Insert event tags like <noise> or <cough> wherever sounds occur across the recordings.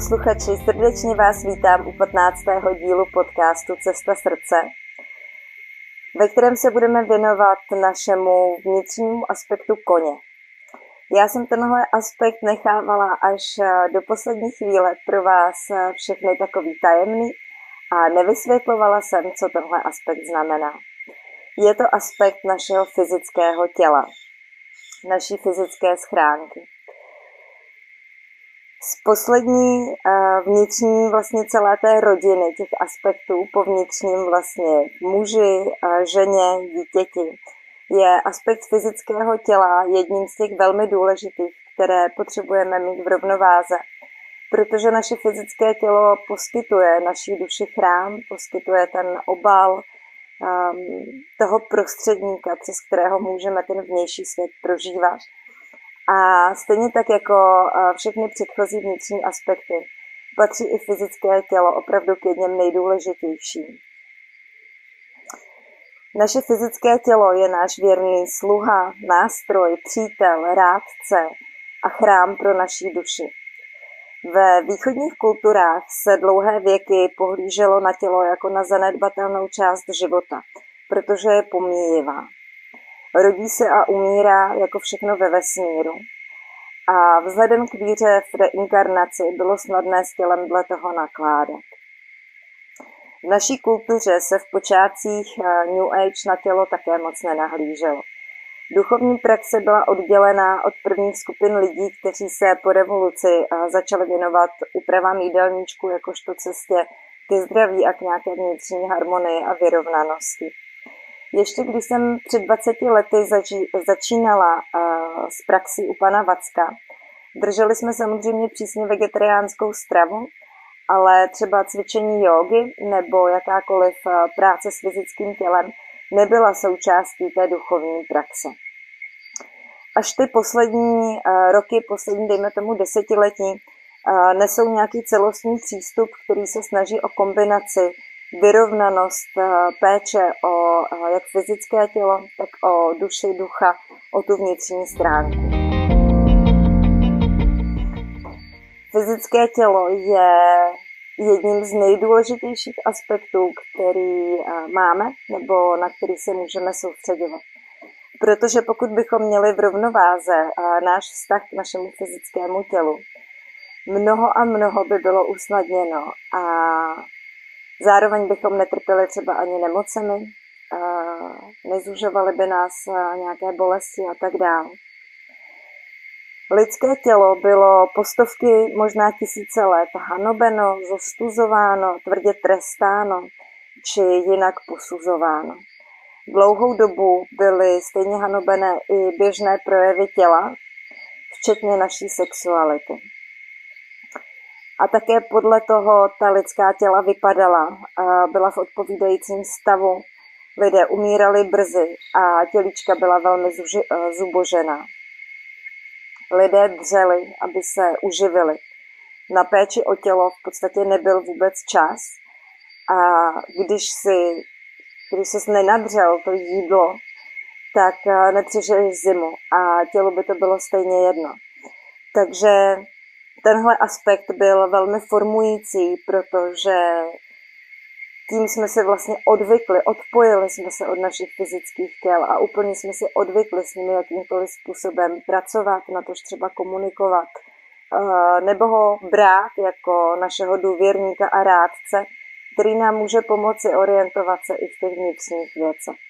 posluchači, srdečně vás vítám u 15. dílu podcastu Cesta srdce, ve kterém se budeme věnovat našemu vnitřnímu aspektu koně. Já jsem tenhle aspekt nechávala až do poslední chvíle pro vás všechny takový tajemný a nevysvětlovala jsem, co tenhle aspekt znamená. Je to aspekt našeho fyzického těla, naší fyzické schránky z poslední uh, vnitřní vlastně celé té rodiny, těch aspektů po vnitřním vlastně muži, uh, ženě, dítěti, je aspekt fyzického těla jedním z těch velmi důležitých, které potřebujeme mít v rovnováze. Protože naše fyzické tělo poskytuje naší duši chrám, poskytuje ten obal um, toho prostředníka, přes kterého můžeme ten vnější svět prožívat. A stejně tak jako eh, všechny předchozí vnitřní aspekty, patří i fyzické tělo opravdu k jedním nejdůležitějším. Naše fyzické tělo je náš věrný sluha, nástroj, přítel, rádce a chrám pro naší duši. Ve východních kulturách se dlouhé věky pohlíželo na tělo jako na zanedbatelnou část života, protože je pomíjivá. Rodí se a umírá jako všechno ve vesmíru. A vzhledem k víře v reinkarnaci bylo snadné s tělem dle toho nakládat. V naší kultuře se v počátcích eh, New Age na tělo také moc nenahlíželo. Duchovní praxe byla oddělená od prvních skupin lidí, kteří se po revoluci eh, začali věnovat úpravám jídelníčku jakožto cestě ke zdraví a k nějaké vnitřní harmonii a vyrovnanosti. Ještě když jsem před 20 lety zači, začínala uh, s praxí u pana Vacka, drželi jsme samozřejmě přísně vegetariánskou stravu, ale třeba cvičení jogy nebo jakákoliv práce s fyzickým tělem nebyla součástí té duchovní praxe. Až ty poslední uh, roky, poslední, dejme tomu desetiletí, uh, nesou nějaký celostní přístup, který se snaží o kombinaci vyrovnanost eh, péče o eh, jak fyzické tělo, tak o duši, ducha, o tu vnitřní stránku. Fyzické tělo je jedním z nejdůležitějších aspektů, který eh, máme nebo na který se můžeme soustředovat. Protože pokud bychom měli v rovnováze náš vztah k našemu fyzickému tělu, mnoho a mnoho by bylo usnadněno a Zároveň bychom netrpěli třeba ani nemocemi, nezužovaly by nás nějaké bolesti a tak dále. Lidské tělo bylo po stovky, možná tisíce let hanobeno, zostuzováno, tvrdě trestáno či jinak posuzováno. Dlouhou dobu byly stejně hanobené i běžné projevy těla, včetně naší sexuality. A také podle toho ta lidská těla vypadala, byla v odpovídajícím stavu. Lidé umírali brzy a tělička byla velmi eh, zubožená. Lidé dřeli, aby se uživili. Na péči o tělo v podstatě nebyl vůbec čas a když si když se nenadřel to jídlo, tak eh, nepřežiješ zimu a tělu by to bylo stejně jedno. Takže tenhle aspekt byl velmi formující, protože tím jsme se vlastně odvykli, odpojili jsme se od našich fyzických těl a úplně jsme si odvykli s nimi jakýmkoliv způsobem pracovat, na tož třeba komunikovat, eh, nebo ho brát jako našeho důvěrníka a rádce, který nám může pomoci orientovat se i v těch vnitřních věcech.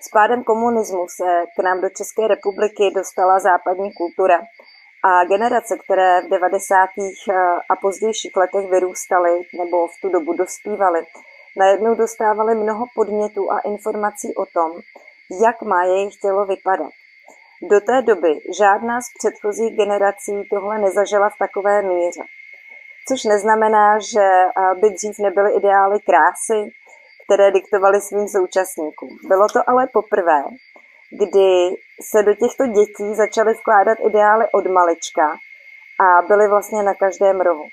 S pádem komunismu se k nám do České republiky dostala západní kultura – a generace, které v 90. Eh, a pozdějších letech vyrůstaly nebo v tu dobu dospívaly, najednou dostávaly mnoho podnětů a informací o tom, jak má jejich tělo vypadat. Do té doby žádná z předchozích generací tohle nezažila v takové míře. Což neznamená, že eh, by dřív nebyly ideály krásy, které diktovaly svým současníkům. Bylo to ale poprvé, kdy se do těchto dětí začaly vkládat ideály od malička a byly vlastně na každém rohu.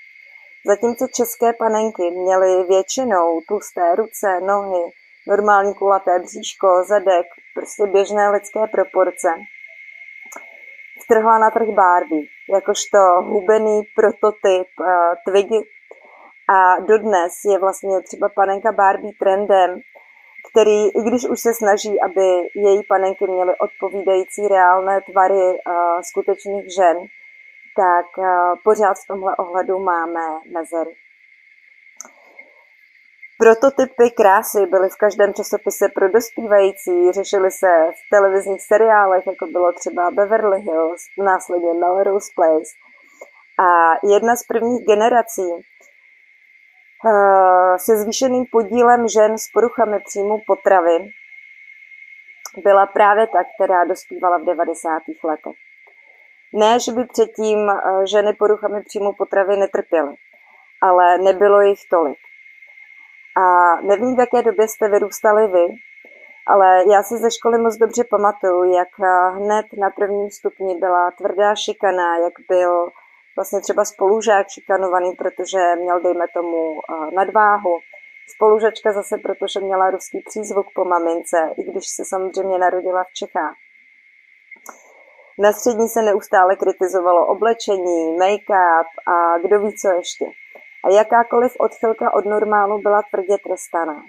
Zatímco české panenky měly většinou tlusté ruce, nohy, normální kulaté bříško, zadek, prostě běžné lidské proporce. vtrhla na trh Barbie, jakožto hubený prototyp uh, Twiggy. A dodnes je vlastně třeba panenka Barbie trendem, který, i když už se snaží, aby její panenky měly odpovídající reálné tvary uh, skutečných žen, tak uh, pořád v tomhle ohledu máme mezery. Prototypy krásy byly v každém časopise pro dospívající, řešily se v televizních seriálech, jako bylo třeba Beverly Hills, následně Melrose Place. A jedna z prvních generací se zvýšeným podílem žen s poruchami příjmu potravy byla právě ta, která dospívala v 90. letech. Ne, že by předtím uh, ženy poruchami příjmu potravy netrpěly, ale nebylo jich tolik. A nevím, v jaké době jste vyrůstali vy, ale já si ze školy moc dobře pamatuju, jak eh, hned na prvním stupni byla tvrdá šikana, jak byl vlastně třeba spolužák šikanovaný, protože měl, dejme tomu, eh, nadváhu. Spolužačka zase, protože měla ruský přízvuk po mamince, i když se samozřejmě narodila v Čechách. Na střední se neustále kritizovalo oblečení, make-up a kdo ví co ještě a jakákoliv odchylka od normálu byla tvrdě trestaná.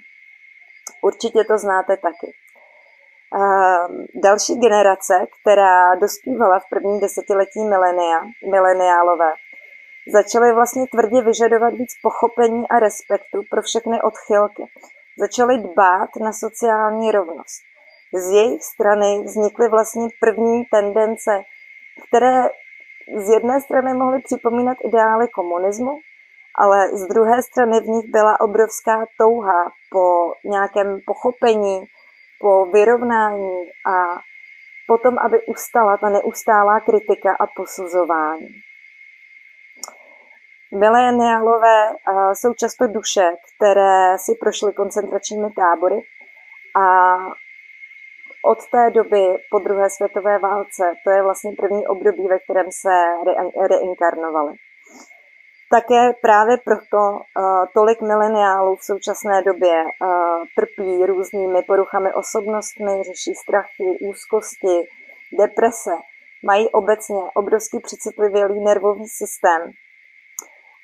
Určitě to znáte taky. Uh, další generace, která dospívala v prvním desetiletí milenia, mileniálové, začaly vlastně tvrdě vyžadovat víc pochopení a respektu pro všechny odchylky. Začaly dbát na sociální rovnost. Z jejich strany vznikly vlastně první tendence, které z jedné strany mohly připomínat ideály komunismu, ale z druhé strany v nich byla obrovská touha po nějakém pochopení, po vyrovnání a potom, aby ustala ta neustálá kritika a posuzování. Mileniálové jsou často duše, které si prošly koncentračními tábory a od té doby po druhé světové válce, to je vlastně první období, ve kterém se re- reinkarnovali. Také právě proto uh, tolik mileniálů v současné době uh, trpí různými poruchami osobnostmi, řeší strachy, úzkosti, deprese, mají obecně obrovský přecitlivělý nervový systém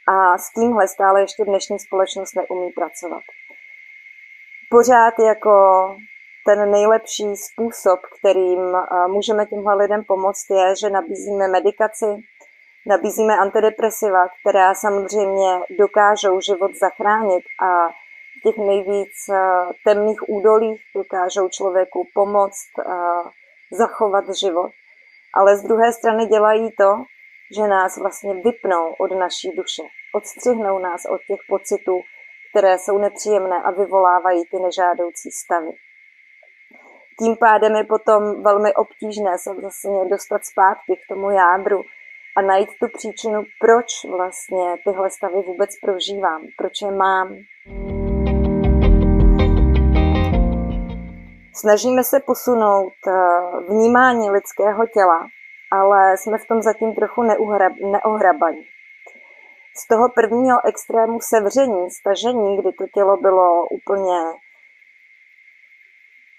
a s tímhle stále ještě dnešní společnost neumí pracovat. Pořád jako ten nejlepší způsob, kterým uh, můžeme těmhle lidem pomoct, je, že nabízíme medikaci, Nabízíme antidepresiva, která samozřejmě dokážou život zachránit a v těch nejvíc eh, temných údolích dokážou člověku pomoct eh, zachovat život. Ale z druhé strany dělají to, že nás vlastně vypnou od naší duše. Odstřihnou nás od těch pocitů, které jsou nepříjemné a vyvolávají ty nežádoucí stavy. Tím pádem je potom velmi obtížné se vlastně dostat zpátky k tomu jádru, a najít tu příčinu, proč vlastně tyhle stavy vůbec prožívám, proč je mám. Snažíme se posunout eh, vnímání lidského těla, ale jsme v tom zatím trochu neohrabaní. Z toho prvního extrému sevření, stažení, kdy to tělo bylo úplně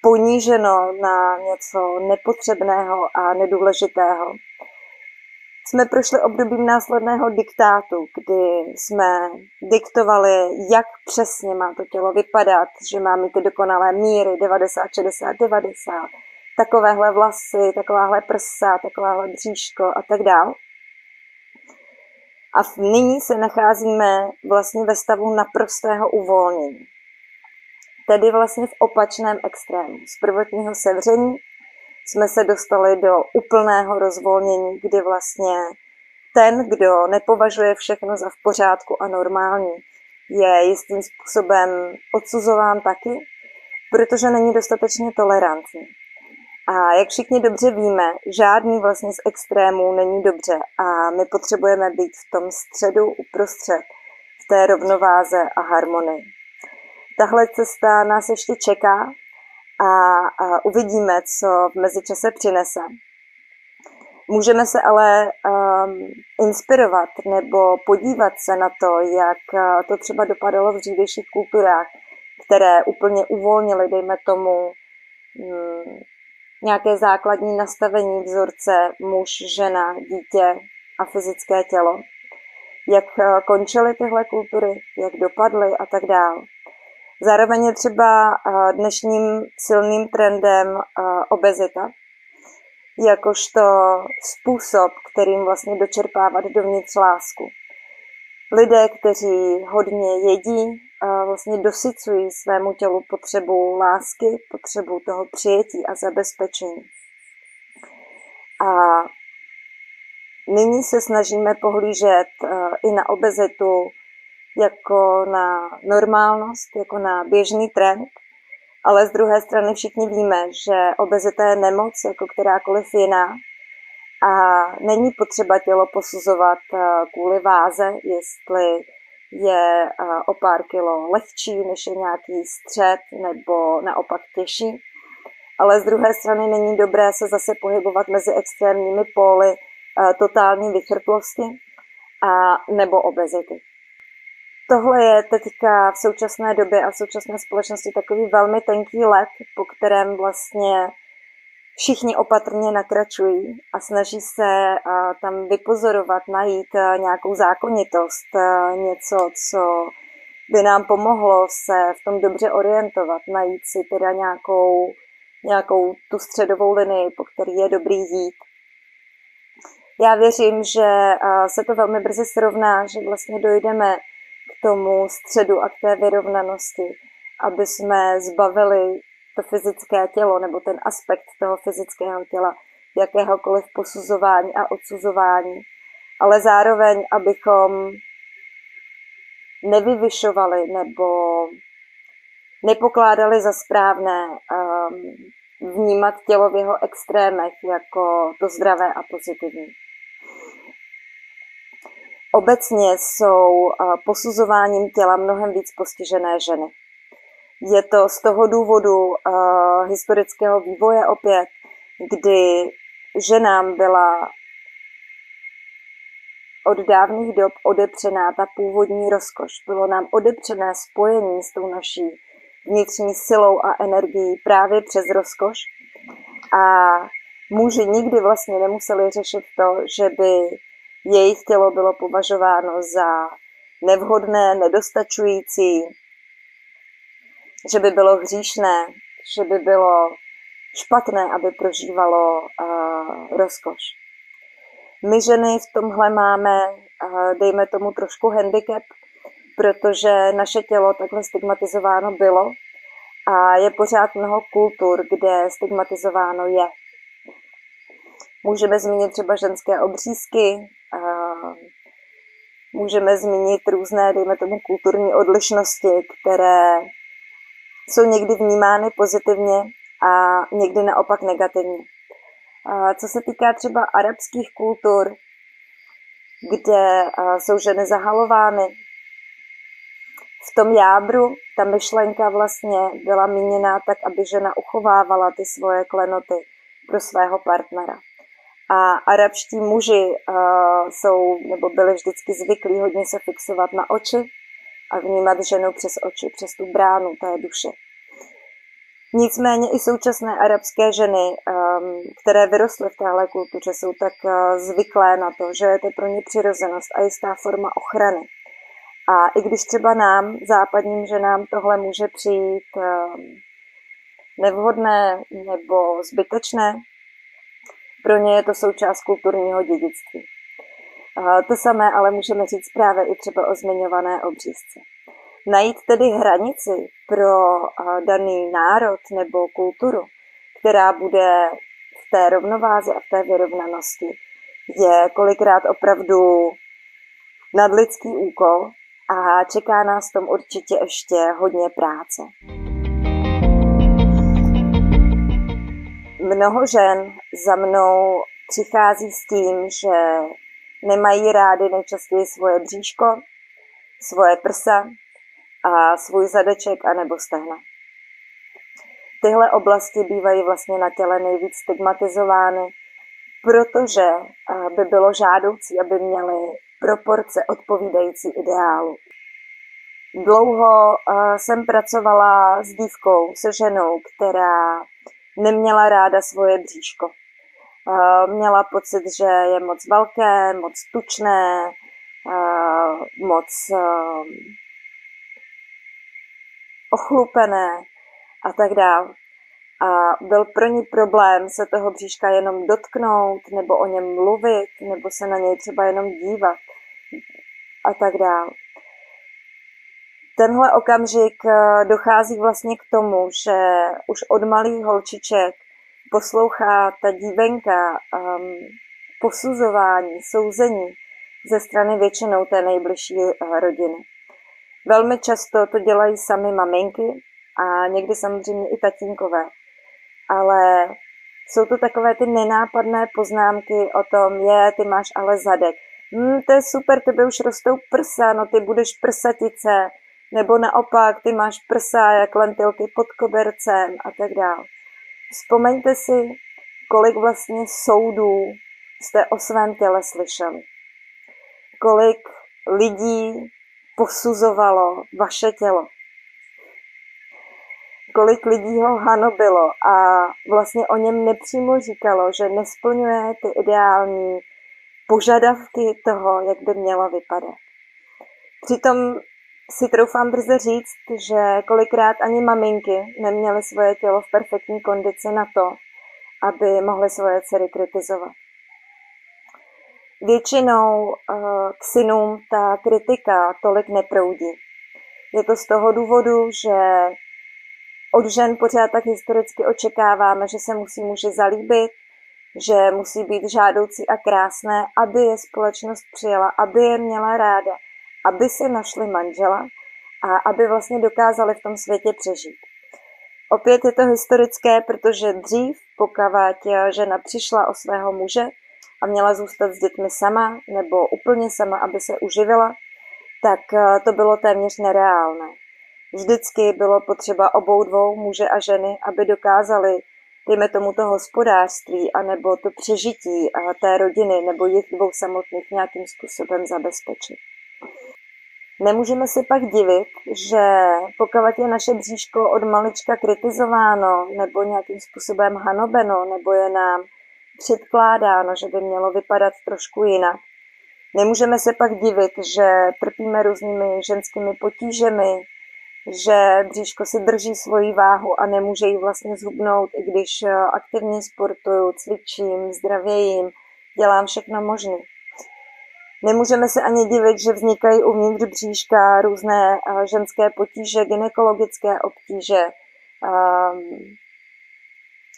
poníženo na něco nepotřebného a nedůležitého, jsme prošli obdobím následného diktátu, kdy jsme diktovali, jak přesně má to tělo vypadat, že má mít ty dokonalé míry 90, 60, 90, takovéhle vlasy, takováhle prsa, takováhle bříško a tak dále. A nyní se nacházíme vlastně ve stavu naprostého uvolnění. Tedy vlastně v opačném extrému. Z prvotního sevření jsme se dostali do úplného rozvolnění, kdy vlastně ten, kdo nepovažuje všechno za v pořádku a normální, je jistým způsobem odsuzován taky, protože není dostatečně tolerantní. A jak všichni dobře víme, žádný vlastně z extrémů není dobře a my potřebujeme být v tom středu uprostřed, v té rovnováze a harmonii. Tahle cesta nás ještě čeká a, a uvidíme, co v mezičase přinese. Můžeme se ale um, inspirovat nebo podívat se na to, jak uh, to třeba dopadalo v dřívějších kulturách, které úplně uvolnily, dejme tomu, um, nějaké základní nastavení vzorce muž, žena, dítě a fyzické tělo. Jak eh, končily tyhle kultury, jak dopadly a tak dále. Zároveň je třeba eh, dnešním silným trendem eh, obezita, jakožto způsob, kterým vlastně dočerpávat dovnitř lásku. Lidé, kteří hodně jedí, vlastně dosycují svému tělu potřebu lásky, potřebu toho přijetí a zabezpečení. A nyní se snažíme pohlížet i na obezitu jako na normálnost, jako na běžný trend, ale z druhé strany všichni víme, že obezita je nemoc jako kterákoliv jiná a není potřeba tělo posuzovat eh, kvůli váze, jestli je eh, o pár kilo lehčí, než je nějaký střed, nebo naopak těžší. Ale z druhé strany není dobré se zase pohybovat mezi extrémními póly eh, totální vychrtlosti a nebo obezity. Tohle je teďka v současné době a v současné společnosti takový velmi tenký let, po kterém vlastně všichni opatrně nakračují a snaží se tam vypozorovat, najít nějakou zákonitost, něco, co by nám pomohlo se v tom dobře orientovat, najít si teda nějakou, nějakou tu středovou linii, po který je dobrý jít. Já věřím, že se to velmi brzy srovná, že vlastně dojdeme tomu středu a k té vyrovnanosti, aby jsme zbavili to fyzické tělo nebo ten aspekt toho fyzického těla jakéhokoliv posuzování a odsuzování, ale zároveň, abychom nevyvyšovali nebo nepokládali za správné um, vnímat tělo v jeho extrémech jako to zdravé a pozitivní. Obecně jsou posuzováním těla mnohem víc postižené ženy. Je to z toho důvodu uh, historického vývoje opět, kdy ženám byla od dávných dob odepřená ta původní rozkoš. Bylo nám odepřené spojení s tou naší vnitřní silou a energií právě přes rozkoš. A muži nikdy vlastně nemuseli řešit to, že by jejich tělo bylo považováno za nevhodné, nedostačující, že by bylo hříšné, že by bylo špatné, aby prožívalo uh, rozkoš. My ženy v tomhle máme, uh, dejme tomu, trošku handicap, protože naše tělo takhle stigmatizováno bylo a je pořád mnoho kultur, kde stigmatizováno je. Můžeme zmínit třeba ženské obřízky, můžeme zmínit různé, dejme tomu, kulturní odlišnosti, které jsou někdy vnímány pozitivně a někdy naopak negativně. Co se týká třeba arabských kultur, kde jsou ženy zahalovány, v tom jádru ta myšlenka vlastně byla míněná tak, aby žena uchovávala ty svoje klenoty pro svého partnera. A arabští muži uh, jsou, nebo byli vždycky zvyklí hodně se fixovat na oči a vnímat ženu přes oči, přes tu bránu té duše. Nicméně i současné arabské ženy, um, které vyrostly v téhle kultuře, jsou tak uh, zvyklé na to, že je to pro ně přirozenost a jistá forma ochrany. A i když třeba nám, západním ženám, tohle může přijít um, nevhodné nebo zbytečné, pro ně je to součást kulturního dědictví. To samé ale můžeme říct právě i třeba o zmiňované obřízce. Najít tedy hranici pro daný národ nebo kulturu, která bude v té rovnováze a v té vyrovnanosti, je kolikrát opravdu nadlidský úkol a čeká nás tom určitě ještě hodně práce. Mnoho žen za mnou přichází s tím, že nemají rády nejčastěji svoje bříško, svoje prsa a svůj zadeček a nebo stehna. Tyhle oblasti bývají vlastně na těle nejvíc stigmatizovány, protože eh, by bylo žádoucí, aby měly proporce odpovídající ideálu. Dlouho eh, jsem pracovala s dívkou, se ženou, která neměla ráda svoje bříško. Měla pocit, že je moc velké, moc tučné, moc ochlupené a tak dále. A byl pro ní problém se toho bříška jenom dotknout, nebo o něm mluvit, nebo se na něj třeba jenom dívat a tak dále. Tenhle okamžik eh, dochází vlastně k tomu, že už od malých holčiček poslouchá ta dívenka um, posuzování, souzení ze strany většinou té nejbližší eh, rodiny. Velmi často to dělají sami maminky a někdy samozřejmě i tatínkové. Ale jsou to takové ty nenápadné poznámky o tom, je, ty máš ale zadek. Hm, to je super, tebe už rostou prsa, no ty budeš prsatice, nebo naopak, ty máš prsa jak lentilky pod kobercem a tak dále. Vzpomeňte si, kolik vlastně soudů jste o svém těle slyšeli. Kolik lidí posuzovalo vaše tělo. Kolik lidí ho hanobilo a vlastně o něm nepřímo říkalo, že nesplňuje ty ideální požadavky toho, jak by mělo vypadat. Přitom si troufám brze říct, že kolikrát ani maminky neměly svoje tělo v perfektní kondici na to, aby mohly svoje dcery kritizovat. Většinou eh, k synům ta kritika tolik neproudí. Je to z toho důvodu, že od žen pořád tak historicky očekáváme, že se musí muži zalíbit, že musí být žádoucí a krásné, aby je společnost přijela, aby je měla ráda, aby si našli manžela a aby vlastně dokázali v tom světě přežít. Opět je to historické, protože dřív, pokud žena přišla o svého muže a měla zůstat s dětmi sama nebo úplně sama, aby se uživila, tak eh, to bylo téměř nereálné. Vždycky bylo potřeba obou dvou muže a ženy, aby dokázali dejme tomu to hospodářství, anebo to přežití a té rodiny nebo jich dvou samotných nějakým způsobem zabezpečit. Nemůžeme si pak divit, že pokud je naše bříško od malička kritizováno nebo nějakým způsobem hanobeno, nebo je nám předkládáno, že by mělo vypadat trošku jinak, nemůžeme se pak divit, že trpíme různými ženskými potížemi, že bříško si drží svoji váhu a nemůže ji vlastně zhubnout, i když aktivně sportuju, cvičím, zdravějím, dělám všechno možné. Nemůžeme se ani divit, že vznikají uvnitř bříška různé eh, ženské potíže, gynekologické obtíže, ehm,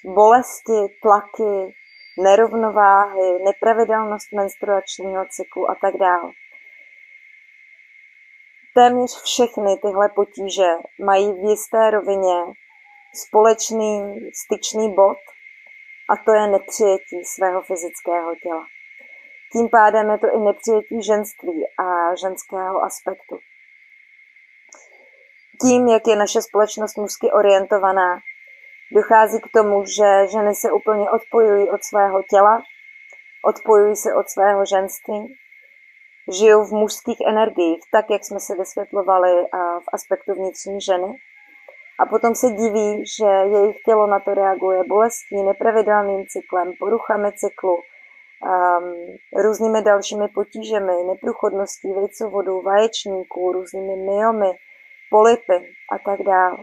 bolesti, tlaky, nerovnováhy, nepravidelnost menstruačního cyklu a tak dále. Téměř všechny tyhle potíže mají v jisté rovině společný styčný bod a to je nepřijetí svého fyzického těla. Tím pádem je to i nepřijetí ženství a ženského aspektu. Tím, jak je naše společnost mužsky orientovaná, dochází k tomu, že ženy se úplně odpojují od svého těla, odpojují se od svého ženství žijou v mužských energiích, tak jak jsme se vysvětlovali v aspektu vnitřní ženy. A potom se diví, že jejich tělo na to reaguje bolestí, nepravidelným cyklem, poruchami cyklu, um, různými dalšími potížemi, neprůchodností vejcovodů, vaječníků, různými myomy, polipy a tak dále.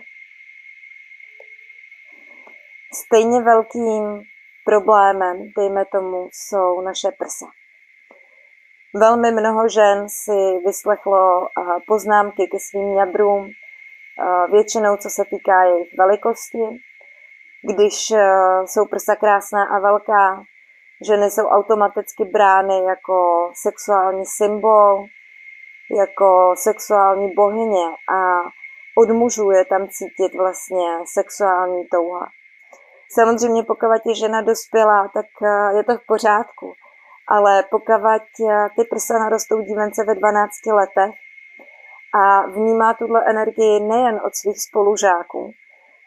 Stejně velkým problémem, dejme tomu, jsou naše prsa. Velmi mnoho žen si vyslechlo poznámky ke svým ňabrům, většinou co se týká jejich velikosti. Když e, jsou prsa krásná a velká, ženy jsou automaticky brány jako sexuální symbol, jako sexuální bohyně a od mužů je tam cítit vlastně sexuální touha. Samozřejmě pokud je žena dospělá, tak e, je to v pořádku ale pokud eh, ty prsa narostou dívence ve 12 letech a vnímá tuhle energii nejen od svých spolužáků,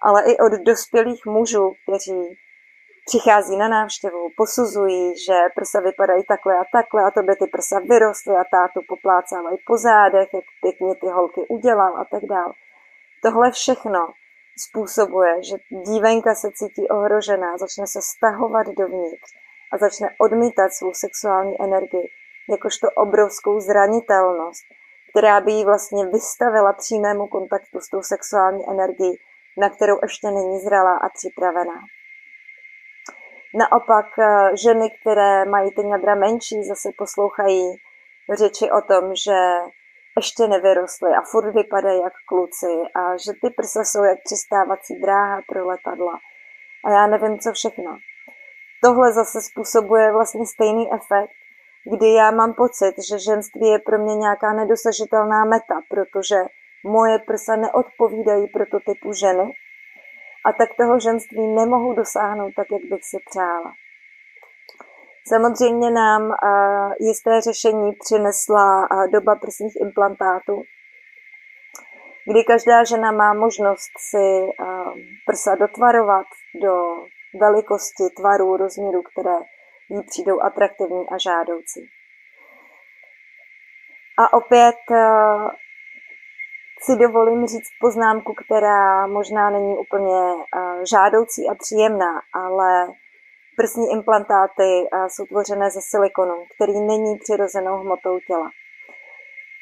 ale i od dospělých mužů, kteří přichází na návštěvu, posuzují, že prsa vypadají takhle a takhle a to by ty prsa vyrostly a tátu poplácávají po zádech, jak pěkně ty holky udělal a tak dále. Tohle všechno způsobuje, že dívenka se cítí ohrožená, začne se stahovat dovnitř a začne odmítat svou sexuální energii jakožto obrovskou zranitelnost, která by ji vlastně vystavila přímému kontaktu s tou sexuální energií, na kterou ještě není zralá a připravená. Naopak eh, ženy, které mají ty jadra menší, zase poslouchají řeči o tom, že ještě nevyrostly a furt vypadají jak kluci a že ty prsa jsou jak přistávací dráha pro letadla. A já nevím, co všechno. Tohle zase způsobuje vlastně stejný efekt, kdy já mám pocit, že ženství je pro mě nějaká nedosažitelná meta, protože moje prsa neodpovídají prototypu ženy a tak toho ženství nemohu dosáhnout tak, jak bych si přála. Samozřejmě nám jisté řešení přinesla doba prsních implantátů, kdy každá žena má možnost si prsa dotvarovat do velikosti, tvaru, rozměru, které jí přijdou atraktivní a žádoucí. A opět si dovolím říct poznámku, která možná není úplně žádoucí a příjemná, ale prsní implantáty jsou tvořené ze silikonu, který není přirozenou hmotou těla.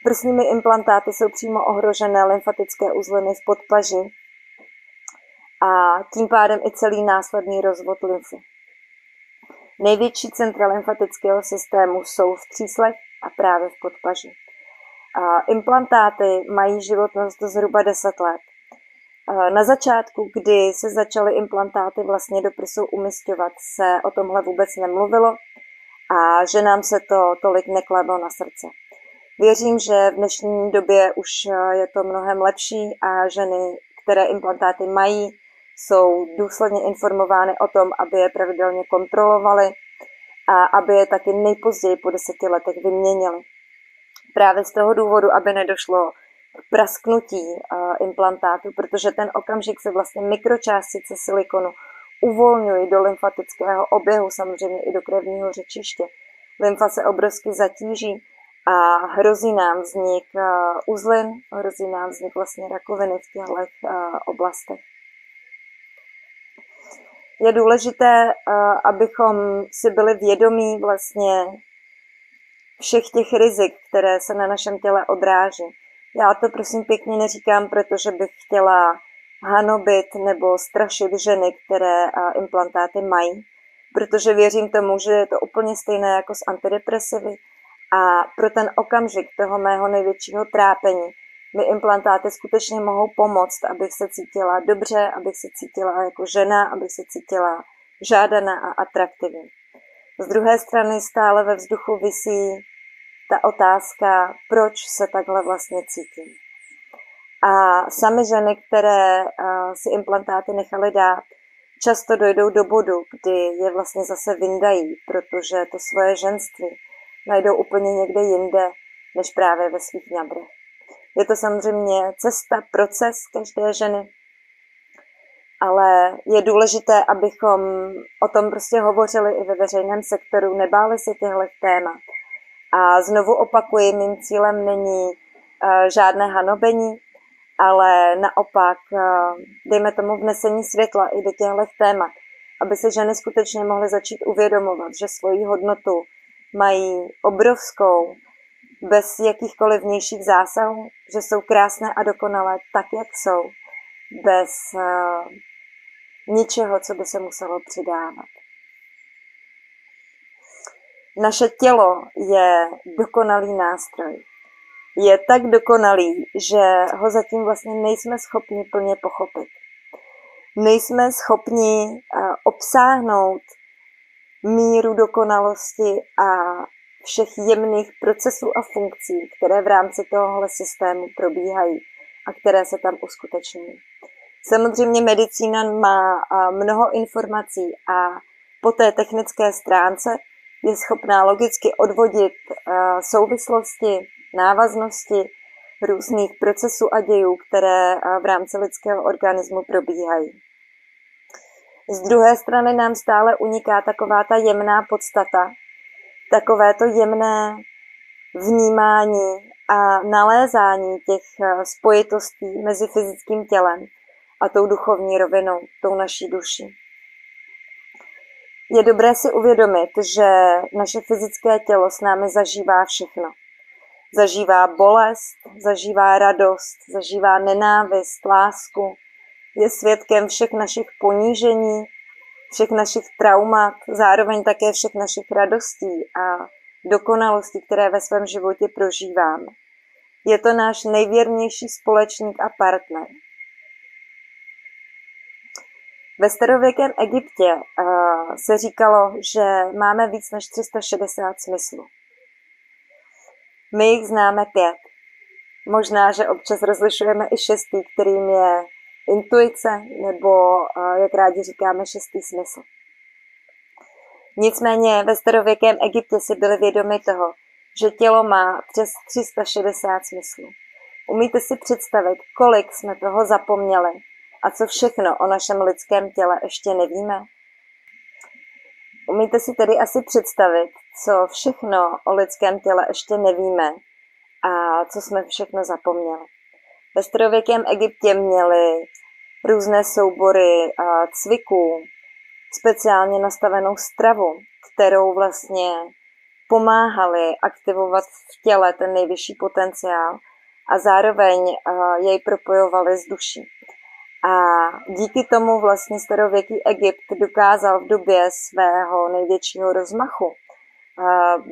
Prsními implantáty jsou přímo ohrožené lymfatické uzliny v podpaži a tím pádem i celý následný rozvod lymfy. Největší centra lymfatického systému jsou v tříslech a právě v podpaži. Implantáty mají životnost zhruba 10 let. Na začátku, kdy se začaly implantáty vlastně do prsou umistovat, se o tomhle vůbec nemluvilo a že nám se to tolik nekladlo na srdce. Věřím, že v dnešní době už je to mnohem lepší a ženy, které implantáty mají, jsou důsledně informovány o tom, aby je pravidelně kontrolovaly a aby je taky nejpozději po deseti letech vyměnili. Právě z toho důvodu, aby nedošlo k prasknutí implantátu, protože ten okamžik se vlastně mikročástice silikonu uvolňují do lymfatického oběhu, samozřejmě i do krevního řečiště. Lymfa se obrovsky zatíží a hrozí nám vznik uzlin, hrozí nám vznik vlastně rakoviny v těchto oblastech. Je důležité, abychom si byli vědomí vlastně všech těch rizik, které se na našem těle odráží. Já to prosím pěkně neříkám, protože bych chtěla hanobit nebo strašit ženy, které implantáty mají, protože věřím tomu, že je to úplně stejné jako s antidepresivy a pro ten okamžik toho mého největšího trápení mi implantáty skutečně mohou pomoct, abych se cítila dobře, abych se cítila jako žena, abych se cítila žádaná a atraktivní. Z druhé strany stále ve vzduchu visí ta otázka, proč se takhle vlastně cítím. A sami ženy, které si implantáty nechaly dát, často dojdou do bodu, kdy je vlastně zase vyndají, protože to svoje ženství najdou úplně někde jinde, než právě ve svých ňadrech. Je to samozřejmě cesta, proces každé ženy, ale je důležité, abychom o tom prostě hovořili i ve veřejném sektoru, nebáli se těchto témat. A znovu opakuji, mým cílem není uh, žádné hanobení, ale naopak, uh, dejme tomu vnesení světla i do těchto témat, aby se ženy skutečně mohly začít uvědomovat, že svoji hodnotu mají obrovskou, bez jakýchkoliv vnějších zásahů, že jsou krásné a dokonalé tak, jak jsou, bez uh, ničeho, co by se muselo přidávat. Naše tělo je dokonalý nástroj. Je tak dokonalý, že ho zatím vlastně nejsme schopni plně pochopit. Nejsme schopni obsáhnout míru dokonalosti a všech jemných procesů a funkcí, které v rámci tohohle systému probíhají a které se tam uskutečňují. Samozřejmě medicína má mnoho informací a po té technické stránce je schopná logicky odvodit souvislosti, návaznosti různých procesů a dějů, které v rámci lidského organismu probíhají. Z druhé strany nám stále uniká taková ta jemná podstata, takové to jemné vnímání a nalézání těch spojitostí mezi fyzickým tělem a tou duchovní rovinou, tou naší duší. Je dobré si uvědomit, že naše fyzické tělo s námi zažívá všechno. Zažívá bolest, zažívá radost, zažívá nenávist, lásku, je svědkem všech našich ponížení, všech našich traumat, zároveň také všech našich radostí a dokonalostí, které ve svém životě prožíváme. Je to náš nejvěrnější společník a partner. Ve starověkém Egyptě uh, se říkalo, že máme víc než 360 smyslů. My jich známe pět. Možná, že občas rozlišujeme i šestý, kterým je intuice, nebo, uh, jak rádi říkáme, šestý smysl. Nicméně ve starověkém Egyptě si byli vědomi toho, že tělo má přes 360 smyslů. Umíte si představit, kolik jsme toho zapomněli a co všechno o našem lidském těle ještě nevíme? Umíte si tedy asi představit, co všechno o lidském těle ještě nevíme a co jsme všechno zapomněli. Ve starověkém Egyptě měli různé soubory cviků, speciálně nastavenou stravu, kterou vlastně pomáhali aktivovat v těle ten nejvyšší potenciál a zároveň jej propojovali s duší. A díky tomu vlastně starověký Egypt dokázal v době svého největšího rozmachu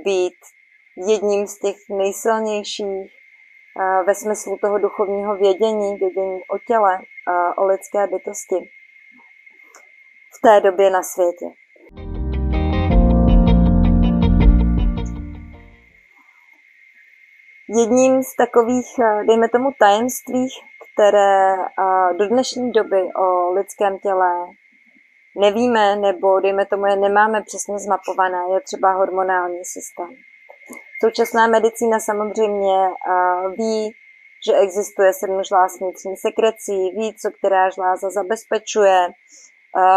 být jedním z těch nejsilnějších ve smyslu toho duchovního vědění, vědění o těle, o lidské bytosti v té době na světě. Jedním z takových, dejme tomu, tajemství, které do dnešní doby o lidském těle nevíme, nebo dejme tomu je nemáme přesně zmapované, je třeba hormonální systém. Současná medicína samozřejmě ví, že existuje sedm žláz vnitřní sekrecí, ví, co která žláza zabezpečuje,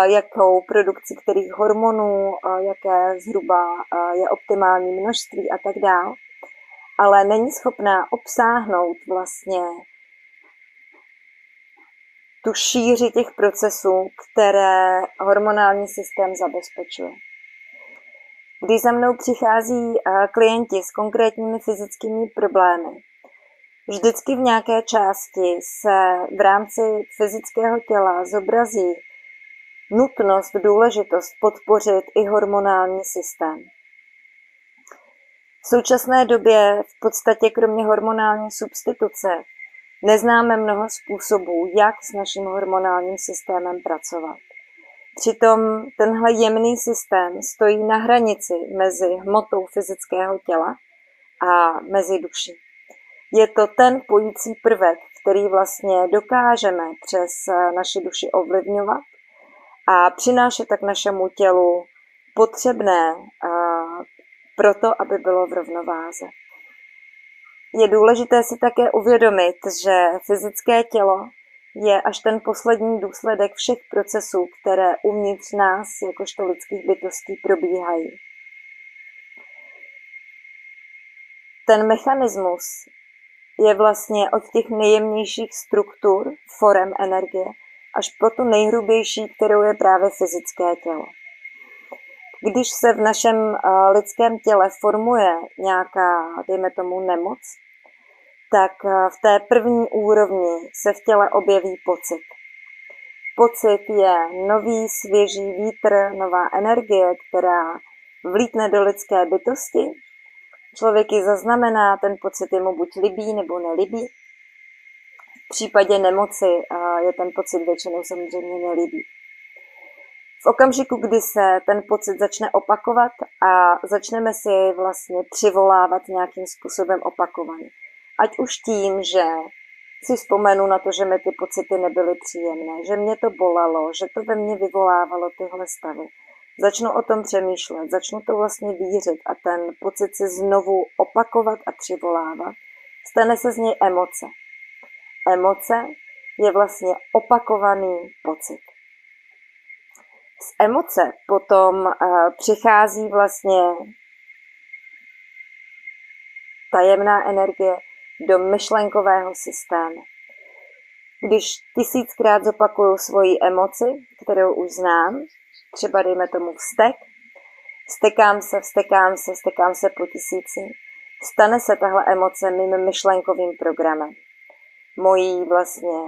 jakou produkci kterých hormonů, jaké zhruba je optimální množství a tak dále. Ale není schopná obsáhnout vlastně tu šíři těch procesů, které hormonální systém zabezpečuje. Když za mnou přichází klienti s konkrétními fyzickými problémy, vždycky v nějaké části se v rámci fyzického těla zobrazí nutnost, důležitost podpořit i hormonální systém. V současné době v podstatě kromě hormonální substituce neznáme mnoho způsobů, jak s naším hormonálním systémem pracovat. Přitom tenhle jemný systém stojí na hranici mezi hmotou fyzického těla a mezi duší. Je to ten pojící prvek, který vlastně dokážeme přes naši duši ovlivňovat a přinášet tak našemu tělu potřebné proto, aby bylo v rovnováze. Je důležité si také uvědomit, že fyzické tělo je až ten poslední důsledek všech procesů, které uvnitř nás, jakožto lidských bytostí, probíhají. Ten mechanismus je vlastně od těch nejjemnějších struktur, forem energie, až po tu nejhrubější, kterou je právě fyzické tělo. Když se v našem eh, lidském těle formuje nějaká, dejme tomu, nemoc, tak eh, v té první úrovni se v těle objeví pocit. Pocit je nový, svěží vítr, nová energie, která vlítne do lidské bytosti. Člověk ji zaznamená, ten pocit je mu buď libý nebo nelibý. V případě nemoci eh, je ten pocit většinou samozřejmě nelibý. V okamžiku, kdy se ten pocit začne opakovat a začneme si jej vlastně přivolávat nějakým způsobem opakovaně. Ať už tím, že si vzpomenu na to, že mi ty pocity nebyly příjemné, že mě to bolelo, že to ve mně vyvolávalo tyhle stavy. Začnu o tom přemýšlet, začnu to vlastně vířit a ten pocit si znovu opakovat a přivolávat. Stane se z něj emoce. Emoce je vlastně opakovaný pocit z emoce potom uh, přichází vlastně tajemná energie do myšlenkového systému. Když tisíckrát zopakuju svoji emoci, kterou už znám, třeba dejme tomu vztek, Stekám se, vstekám se, stekám se po tisíci. Stane se tahle emoce mým myšlenkovým programem. Mojí vlastně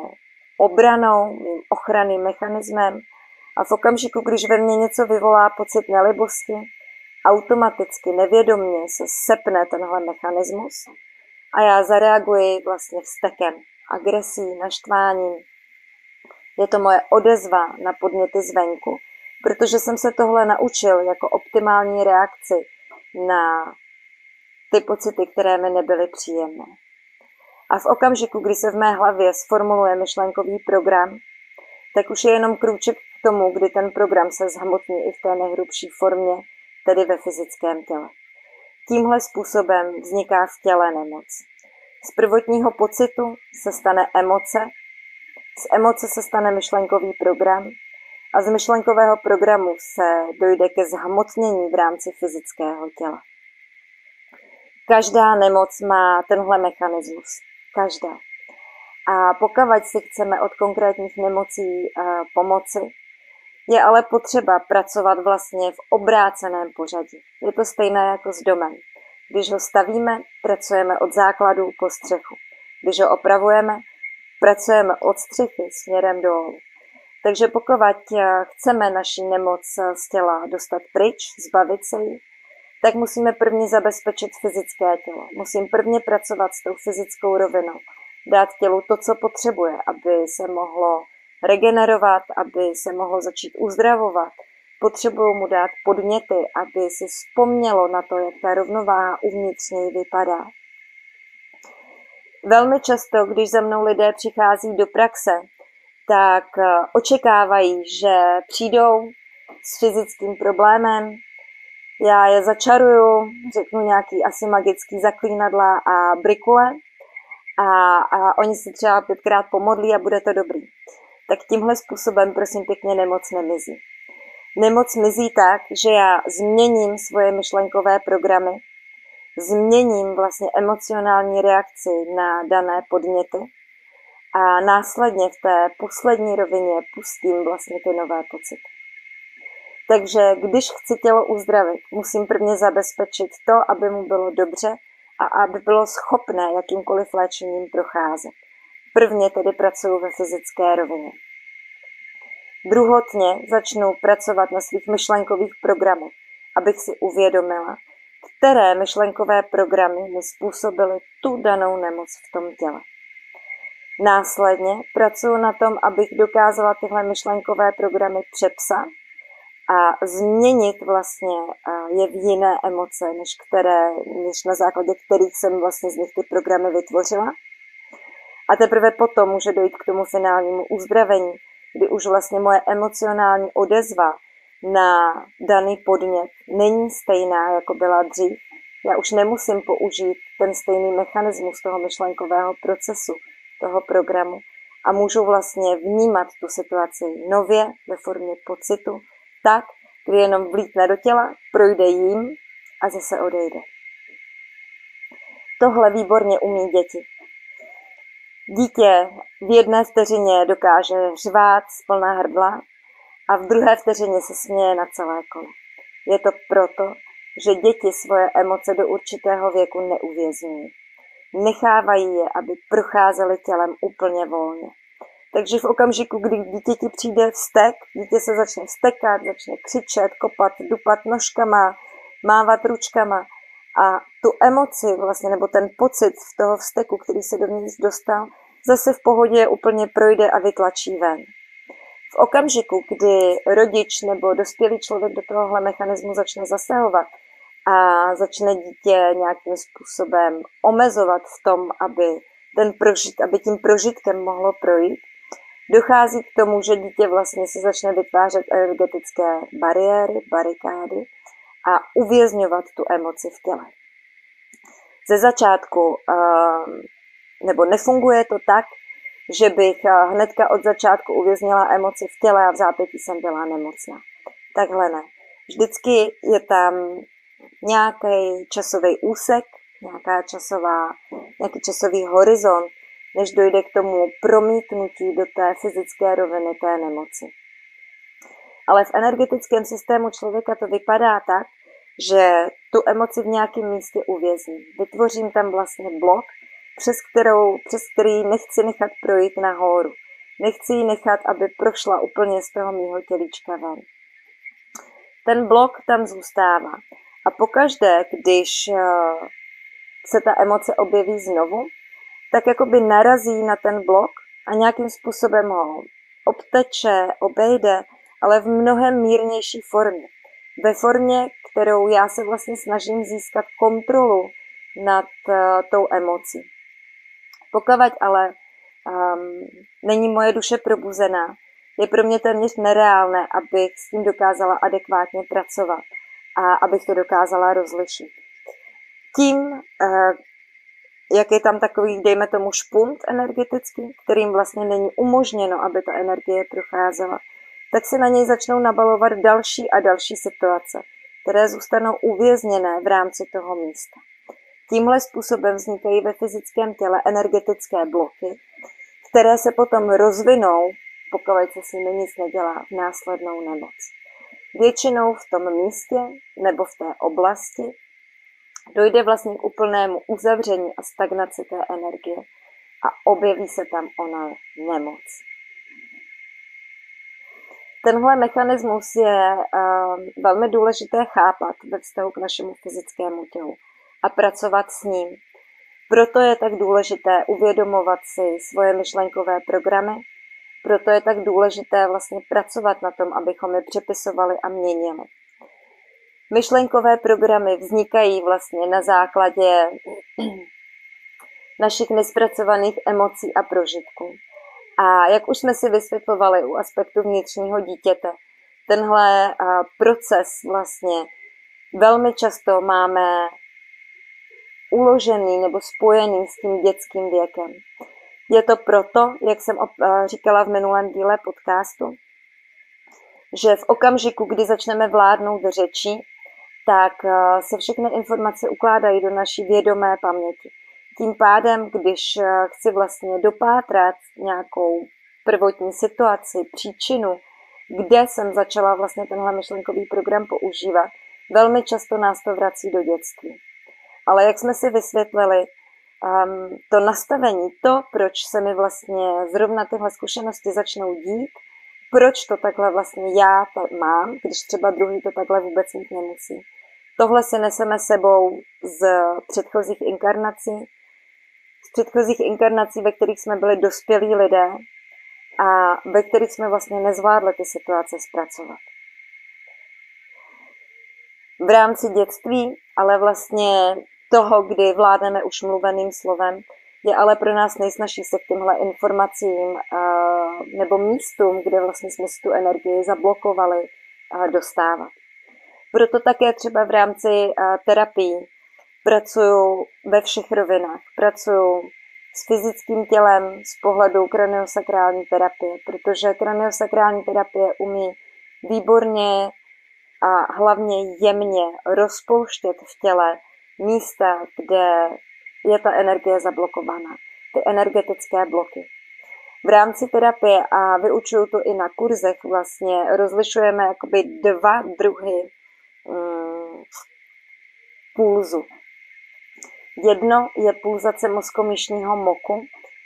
obranou, mým ochranným mechanismem a v okamžiku, když ve mně něco vyvolá pocit nelibosti, automaticky, nevědomně se sepne tenhle mechanismus a já zareaguji vlastně vztekem, agresí, naštváním. Je to moje odezva na podněty zvenku, protože jsem se tohle naučil jako optimální reakci na ty pocity, které mi nebyly příjemné. A v okamžiku, kdy se v mé hlavě sformuluje myšlenkový program, tak už je jenom krůček tomu, kdy ten program se zhmotní i v té nejhrubší formě, tedy ve fyzickém těle. Tímhle způsobem vzniká v těle nemoc. Z prvotního pocitu se stane emoce, z emoce se stane myšlenkový program a z myšlenkového programu se dojde ke zhmotnění v rámci fyzického těla. Každá nemoc má tenhle mechanismus. Každá. A pokud si chceme od konkrétních nemocí uh, pomoci, je ale potřeba pracovat vlastně v obráceném pořadí. Je to stejné jako s domem. Když ho stavíme, pracujeme od základu po střechu. Když ho opravujeme, pracujeme od střechy směrem dolů. Takže pokud chceme naši nemoc z těla dostat pryč, zbavit se jí, tak musíme prvně zabezpečit fyzické tělo. Musím prvně pracovat s tou fyzickou rovinou. Dát tělu to, co potřebuje, aby se mohlo regenerovat, aby se mohlo začít uzdravovat. Potřebuju mu dát podněty, aby si vzpomnělo na to, jak ta rovnováha uvnitř něj vypadá. Velmi často, když za mnou lidé přichází do praxe, tak eh, očekávají, že přijdou s fyzickým problémem, já je začaruju, řeknu nějaký asi magický zaklínadla a brikule a, a oni se třeba pětkrát pomodlí a bude to dobrý. Tak tímhle způsobem prosím pěkně nemoc nemizí. Nemoc mizí tak, že já změním svoje myšlenkové programy, změním vlastně emocionální reakci na dané podněty a následně v té poslední rovině pustím vlastně ty nové pocity. Takže když chci tělo uzdravit, musím prvně zabezpečit to, aby mu bylo dobře a aby bylo schopné jakýmkoliv léčením procházet. Prvně tedy pracuji ve fyzické rovině. Druhotně začnu pracovat na svých myšlenkových programech, abych si uvědomila, které myšlenkové programy mi způsobily tu danou nemoc v tom těle. Následně pracuji na tom, abych dokázala tyhle myšlenkové programy přepsat a změnit vlastně je v jiné emoce, než, které, než na základě kterých jsem vlastně z nich ty programy vytvořila. A teprve potom může dojít k tomu finálnímu uzdravení, kdy už vlastně moje emocionální odezva na daný podnět není stejná, jako byla dřív. Já už nemusím použít ten stejný mechanismus toho myšlenkového procesu, toho programu a můžu vlastně vnímat tu situaci nově ve formě pocitu, tak, kdy jenom vlítne do těla, projde jím a zase odejde. Tohle výborně umí děti. Dítě v jedné vteřině dokáže řvát z plná hrdla a v druhé vteřině se směje na celé kolo. Je to proto, že děti svoje emoce do určitého věku neuvězňují. Nechávají je, aby procházely tělem úplně volně. Takže v okamžiku, kdy dítěti přijde vztek, dítě se začne vstekat, začne křičet, kopat, dupat nožkama, mávat ručkama a tu emoci vlastně, nebo ten pocit z toho vzteku, který se dovnitř dostal, zase v pohodě úplně projde a vytlačí ven. V okamžiku, kdy rodič nebo dospělý člověk do tohohle mechanismu začne zasahovat a začne dítě nějakým způsobem omezovat v tom, aby, ten prožit, aby tím prožitkem mohlo projít, dochází k tomu, že dítě vlastně se začne vytvářet energetické bariéry, barikády a uvězňovat tu emoci v těle. Ze začátku, ehm, nebo nefunguje to tak, že bych eh, hnedka od začátku uvěznila emoci v těle a v zápětí jsem byla nemocná. Takhle ne. Vždycky je tam nějaký časový úsek, nějaká časová, nějaký časový horizont, než dojde k tomu promítnutí do té fyzické roviny té nemoci. Ale v energetickém systému člověka to vypadá tak, že tu emoci v nějakém místě uvězním. Vytvořím tam vlastně blok, přes, kterou, přes který nechci nechat projít nahoru. Nechci ji nechat, aby prošla úplně z toho mýho tělíčka ven. Ten blok tam zůstává. A pokaždé, když eh, se ta emoce objeví znovu, tak jakoby narazí na ten blok a nějakým způsobem ho obteče, obejde, ale v mnohem mírnější formě. Ve formě, kterou já se vlastně snažím získat kontrolu nad uh, tou emocí. Pokud ale um, není moje duše probuzená, je pro mě téměř nereálné, abych s tím dokázala adekvátně pracovat a abych to dokázala rozlišit. Tím, uh, jak je tam takový, dejme tomu, špunt energetický, kterým vlastně není umožněno, aby ta energie procházela, tak se na něj začnou nabalovat další a další situace, které zůstanou uvězněné v rámci toho místa. Tímhle způsobem vznikají ve fyzickém těle energetické bloky, které se potom rozvinou, pokud se s nimi nic nedělá, v následnou nemoc. Většinou v tom místě nebo v té oblasti dojde vlastně k úplnému uzavření a stagnaci té energie a objeví se tam ona nemoc. Tenhle mechanismus je uh, velmi důležité chápat ve vztahu k našemu fyzickému tělu a pracovat s ním. Proto je tak důležité uvědomovat si svoje myšlenkové programy, proto je tak důležité vlastně pracovat na tom, abychom je přepisovali a měnili. Myšlenkové programy vznikají vlastně na základě <clears throat> našich nespracovaných emocí a prožitků. A jak už jsme si vysvětlovali u aspektu vnitřního dítěte, tenhle proces vlastně velmi často máme uložený nebo spojený s tím dětským věkem. Je to proto, jak jsem říkala v minulém díle podcastu, že v okamžiku, kdy začneme vládnout řeči, tak se všechny informace ukládají do naší vědomé paměti. Tím pádem, když chci vlastně dopátrat nějakou prvotní situaci, příčinu, kde jsem začala vlastně tenhle myšlenkový program používat, velmi často nás to vrací do dětství. Ale jak jsme si vysvětlili, um, to nastavení, to, proč se mi vlastně zrovna tyhle zkušenosti začnou dít, proč to takhle vlastně já mám, když třeba druhý to takhle vůbec mít nemusí. Tohle si neseme sebou z předchozích inkarnací, z předchozích inkarnací, ve kterých jsme byli dospělí lidé a ve kterých jsme vlastně nezvládli ty situace zpracovat. V rámci dětství, ale vlastně toho, kdy vládneme už mluveným slovem, je ale pro nás nejsnažší se k těmhle informacím nebo místům, kde vlastně jsme si tu energii zablokovali, dostávat. Proto také třeba v rámci terapii pracuju ve všech rovinách. Pracuju s fyzickým tělem z pohledu kraniosakrální terapie, protože kraniosakrální terapie umí výborně a hlavně jemně rozpouštět v těle místa, kde je ta energie zablokovaná, ty energetické bloky. V rámci terapie a vyučuju to i na kurzech vlastně rozlišujeme jakoby dva druhy um, pulzu. Jedno je pulzace mozkomíšního moku,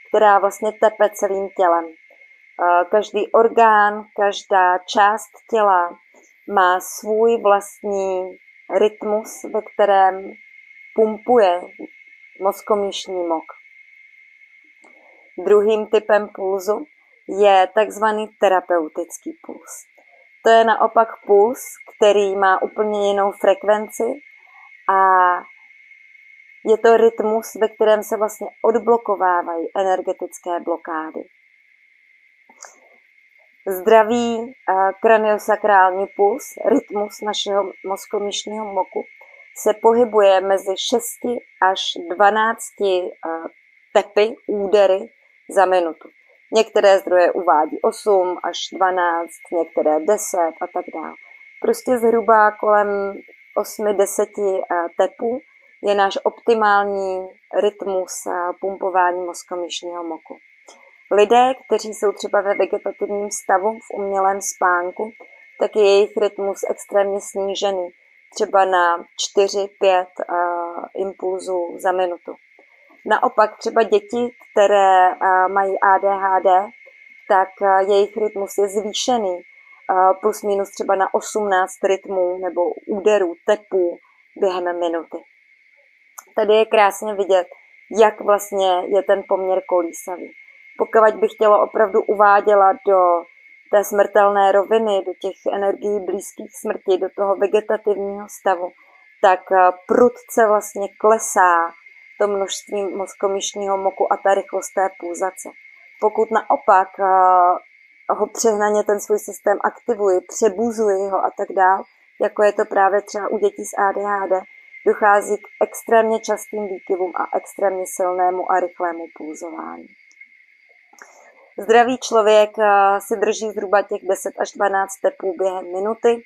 která vlastně tepe celým tělem. Každý orgán, každá část těla má svůj vlastní rytmus, ve kterém pumpuje mozkomíšní mok. Druhým typem pulzu je takzvaný terapeutický puls. To je naopak puls, který má úplně jinou frekvenci a je to rytmus, ve kterém se vlastně odblokovávají energetické blokády. Zdravý kraniosakrální puls, rytmus našeho mozkomíšního moku, se pohybuje mezi 6 až 12 tepy, údery za minutu. Některé zdroje uvádí 8 až 12, některé 10 a tak dále. Prostě zhruba kolem 8-10 tepů je náš optimální rytmus pumpování mozkomyšního moku. Lidé, kteří jsou třeba ve vegetativním stavu v umělém spánku, tak je jejich rytmus extrémně snížený, třeba na 4-5 impulzů za minutu. Naopak třeba děti, které mají ADHD, tak jejich rytmus je zvýšený, plus minus třeba na 18 rytmů nebo úderů, tepů během minuty. Tady je krásně vidět, jak vlastně je ten poměr kolísavý. Pokud bych chtěla opravdu uváděla do té smrtelné roviny, do těch energií blízkých smrti, do toho vegetativního stavu, tak prudce vlastně klesá to množství mozkomyšního moku a ta rychlost té pulzace. Pokud naopak ho přehnaně ten svůj systém aktivuji, přebuzuji ho a tak dál, jako je to právě třeba u dětí s ADHD, dochází k extrémně častým výkyvům a extrémně silnému a rychlému pulzování. Zdravý člověk si drží zhruba těch 10 až 12 tepů během minuty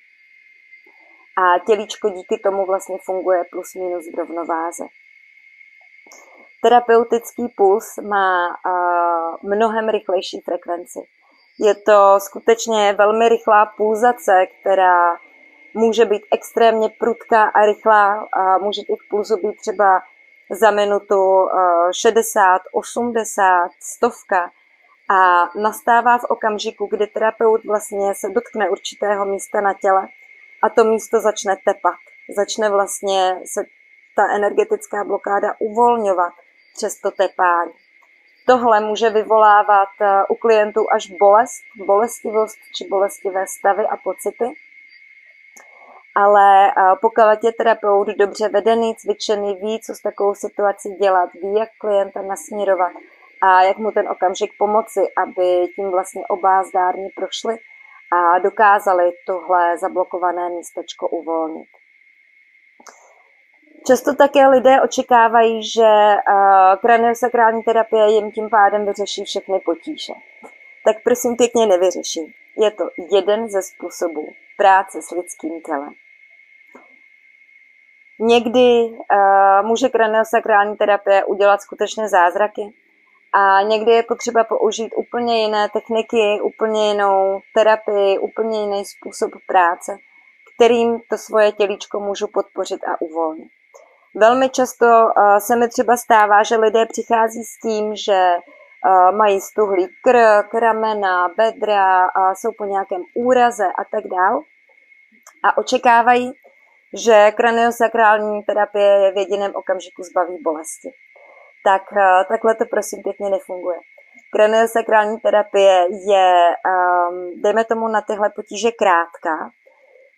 a tělíčko díky tomu vlastně funguje plus minus v rovnováze. Terapeutický puls má mnohem rychlejší frekvenci. Je to skutečně velmi rychlá pulzace, která může být extrémně prudká a rychlá a může těch pulzů být třeba za minutu 60, 80, stovka a nastává v okamžiku, kdy terapeut vlastně se dotkne určitého místa na těle a to místo začne tepat. Začne vlastně se ta energetická blokáda uvolňovat přes to tepání. Tohle může vyvolávat eh, u klientů až bolest, bolestivost či bolestivé stavy a pocity. Ale eh, pokud je terapeut dobře vedený, cvičený, ví, co s takovou situací dělat, ví, jak klienta nasměrovat a jak mu ten okamžik pomoci, aby tím vlastně oba zdárně prošli a dokázali tohle zablokované místečko uvolnit. Často také lidé očekávají, že uh, kraniosakrální terapie jim tím pádem vyřeší všechny potíže. Tak prosím pěkně nevyřeší. Je to jeden ze způsobů práce s lidským tělem. Někdy uh, může kraniosakrální terapie udělat skutečně zázraky a někdy je potřeba použít úplně jiné techniky, úplně jinou terapii, úplně jiný způsob práce, kterým to svoje tělíčko můžu podpořit a uvolnit. Velmi často se mi třeba stává, že lidé přichází s tím, že mají stuhlý krk, ramena, bedra, jsou po nějakém úraze a tak dál. A očekávají, že kraniosakrální terapie je v jediném okamžiku zbaví bolesti. Tak eh, takhle to prosím pěkně nefunguje. Kraniosakrální terapie je, ehm, dejme tomu, na tyhle potíže krátká,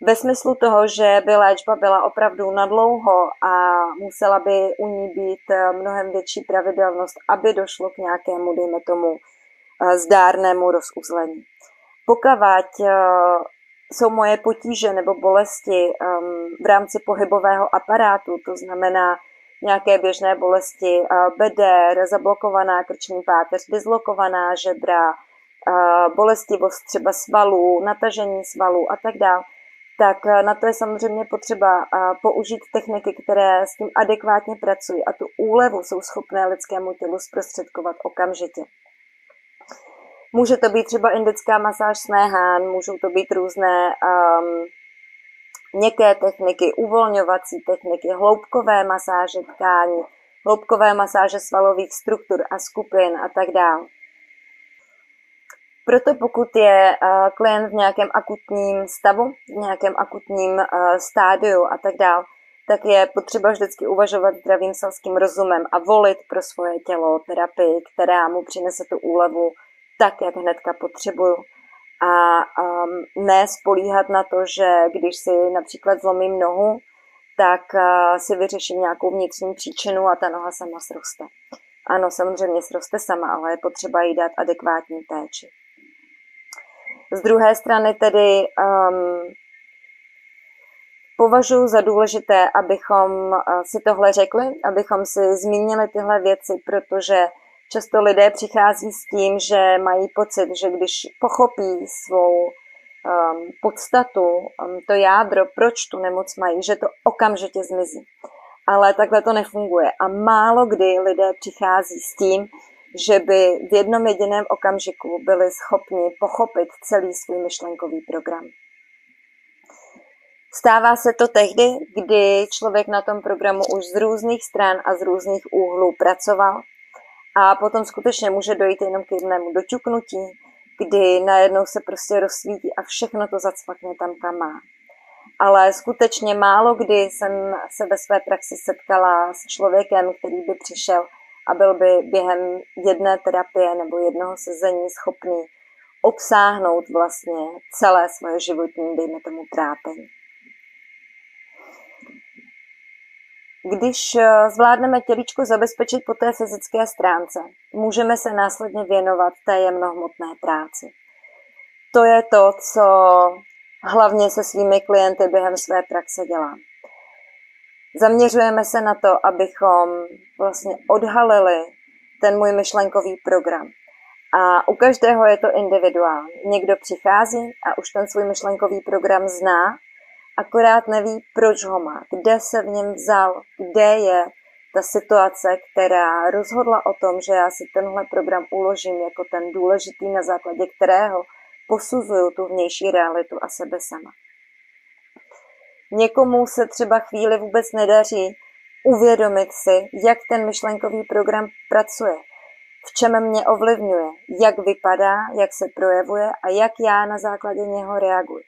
ve smyslu toho, že by léčba byla opravdu nadlouho a musela by u ní být eh, mnohem větší pravidelnost, aby došlo k nějakému, dejme tomu, eh, zdárnému rozuzlení. Eh, jsou moje potíže nebo bolesti ehm, v rámci pohybového aparátu, to znamená nějaké běžné bolesti beder, zablokovaná krční páteř, dislokovaná žebra, bolestivost třeba svalů, natažení svalů a tak dále, tak na to je samozřejmě potřeba použít techniky, které s tím adekvátně pracují a tu úlevu jsou schopné lidskému tělu zprostředkovat okamžitě. Může to být třeba indická masáž snéhán, můžou to být různé um, měkké techniky, uvolňovací techniky, hloubkové masáže tkání, hloubkové masáže svalových struktur a skupin a tak dále. Proto pokud je eh, klient v nějakém akutním stavu, v nějakém akutním eh, stádiu a tak dále, tak je potřeba vždycky uvažovat zdravým selským rozumem a volit pro svoje tělo terapii, která mu přinese tu úlevu tak, jak hnedka potřebuju. A um, ne spolíhat na to, že když si například zlomím nohu, tak uh, si vyřeším nějakou vnitřní příčinu a ta noha sama sroste. Ano, samozřejmě sroste sama, ale je potřeba jí dát adekvátní péči. Z druhé strany tedy um, považuji za důležité, abychom uh, si tohle řekli, abychom si zmínili tyhle věci, protože často lidé přichází s tím, že mají pocit, že když pochopí svou um, podstatu, um, to jádro, proč tu nemoc mají, že to okamžitě zmizí. Ale takhle to nefunguje. A málo kdy lidé přichází s tím, že by v jednom jediném okamžiku byli schopni pochopit celý svůj myšlenkový program. Stává se to tehdy, kdy člověk na tom programu už z různých stran a z různých úhlů pracoval a potom skutečně může dojít jenom k jednému doťuknutí, kdy najednou se prostě rozsvítí a všechno to zacvakne tam, kam má. Ale skutečně málo kdy jsem se ve své praxi setkala s člověkem, který by přišel a byl by během jedné terapie nebo jednoho sezení schopný obsáhnout vlastně celé svoje životní, dejme tomu, trápení. Když eh, zvládneme tělíčko zabezpečit po té fyzické stránce, můžeme se následně věnovat té jemnohmotné práci. To je to, co hlavně se svými klienty během své praxe dělám. Zaměřujeme se na to, abychom vlastně odhalili ten můj myšlenkový program. A u každého je to individuální. Někdo přichází a už ten svůj myšlenkový program zná, akorát neví, proč ho má, kde se v něm vzal, kde je ta situace, která rozhodla o tom, že já si tenhle program uložím jako ten důležitý, na základě kterého posuzuju tu vnější realitu a sebe sama. Někomu se třeba chvíli vůbec nedaří uvědomit si, jak ten myšlenkový program pracuje, v čem mě ovlivňuje, jak vypadá, jak se projevuje a jak já na základě něho reaguji.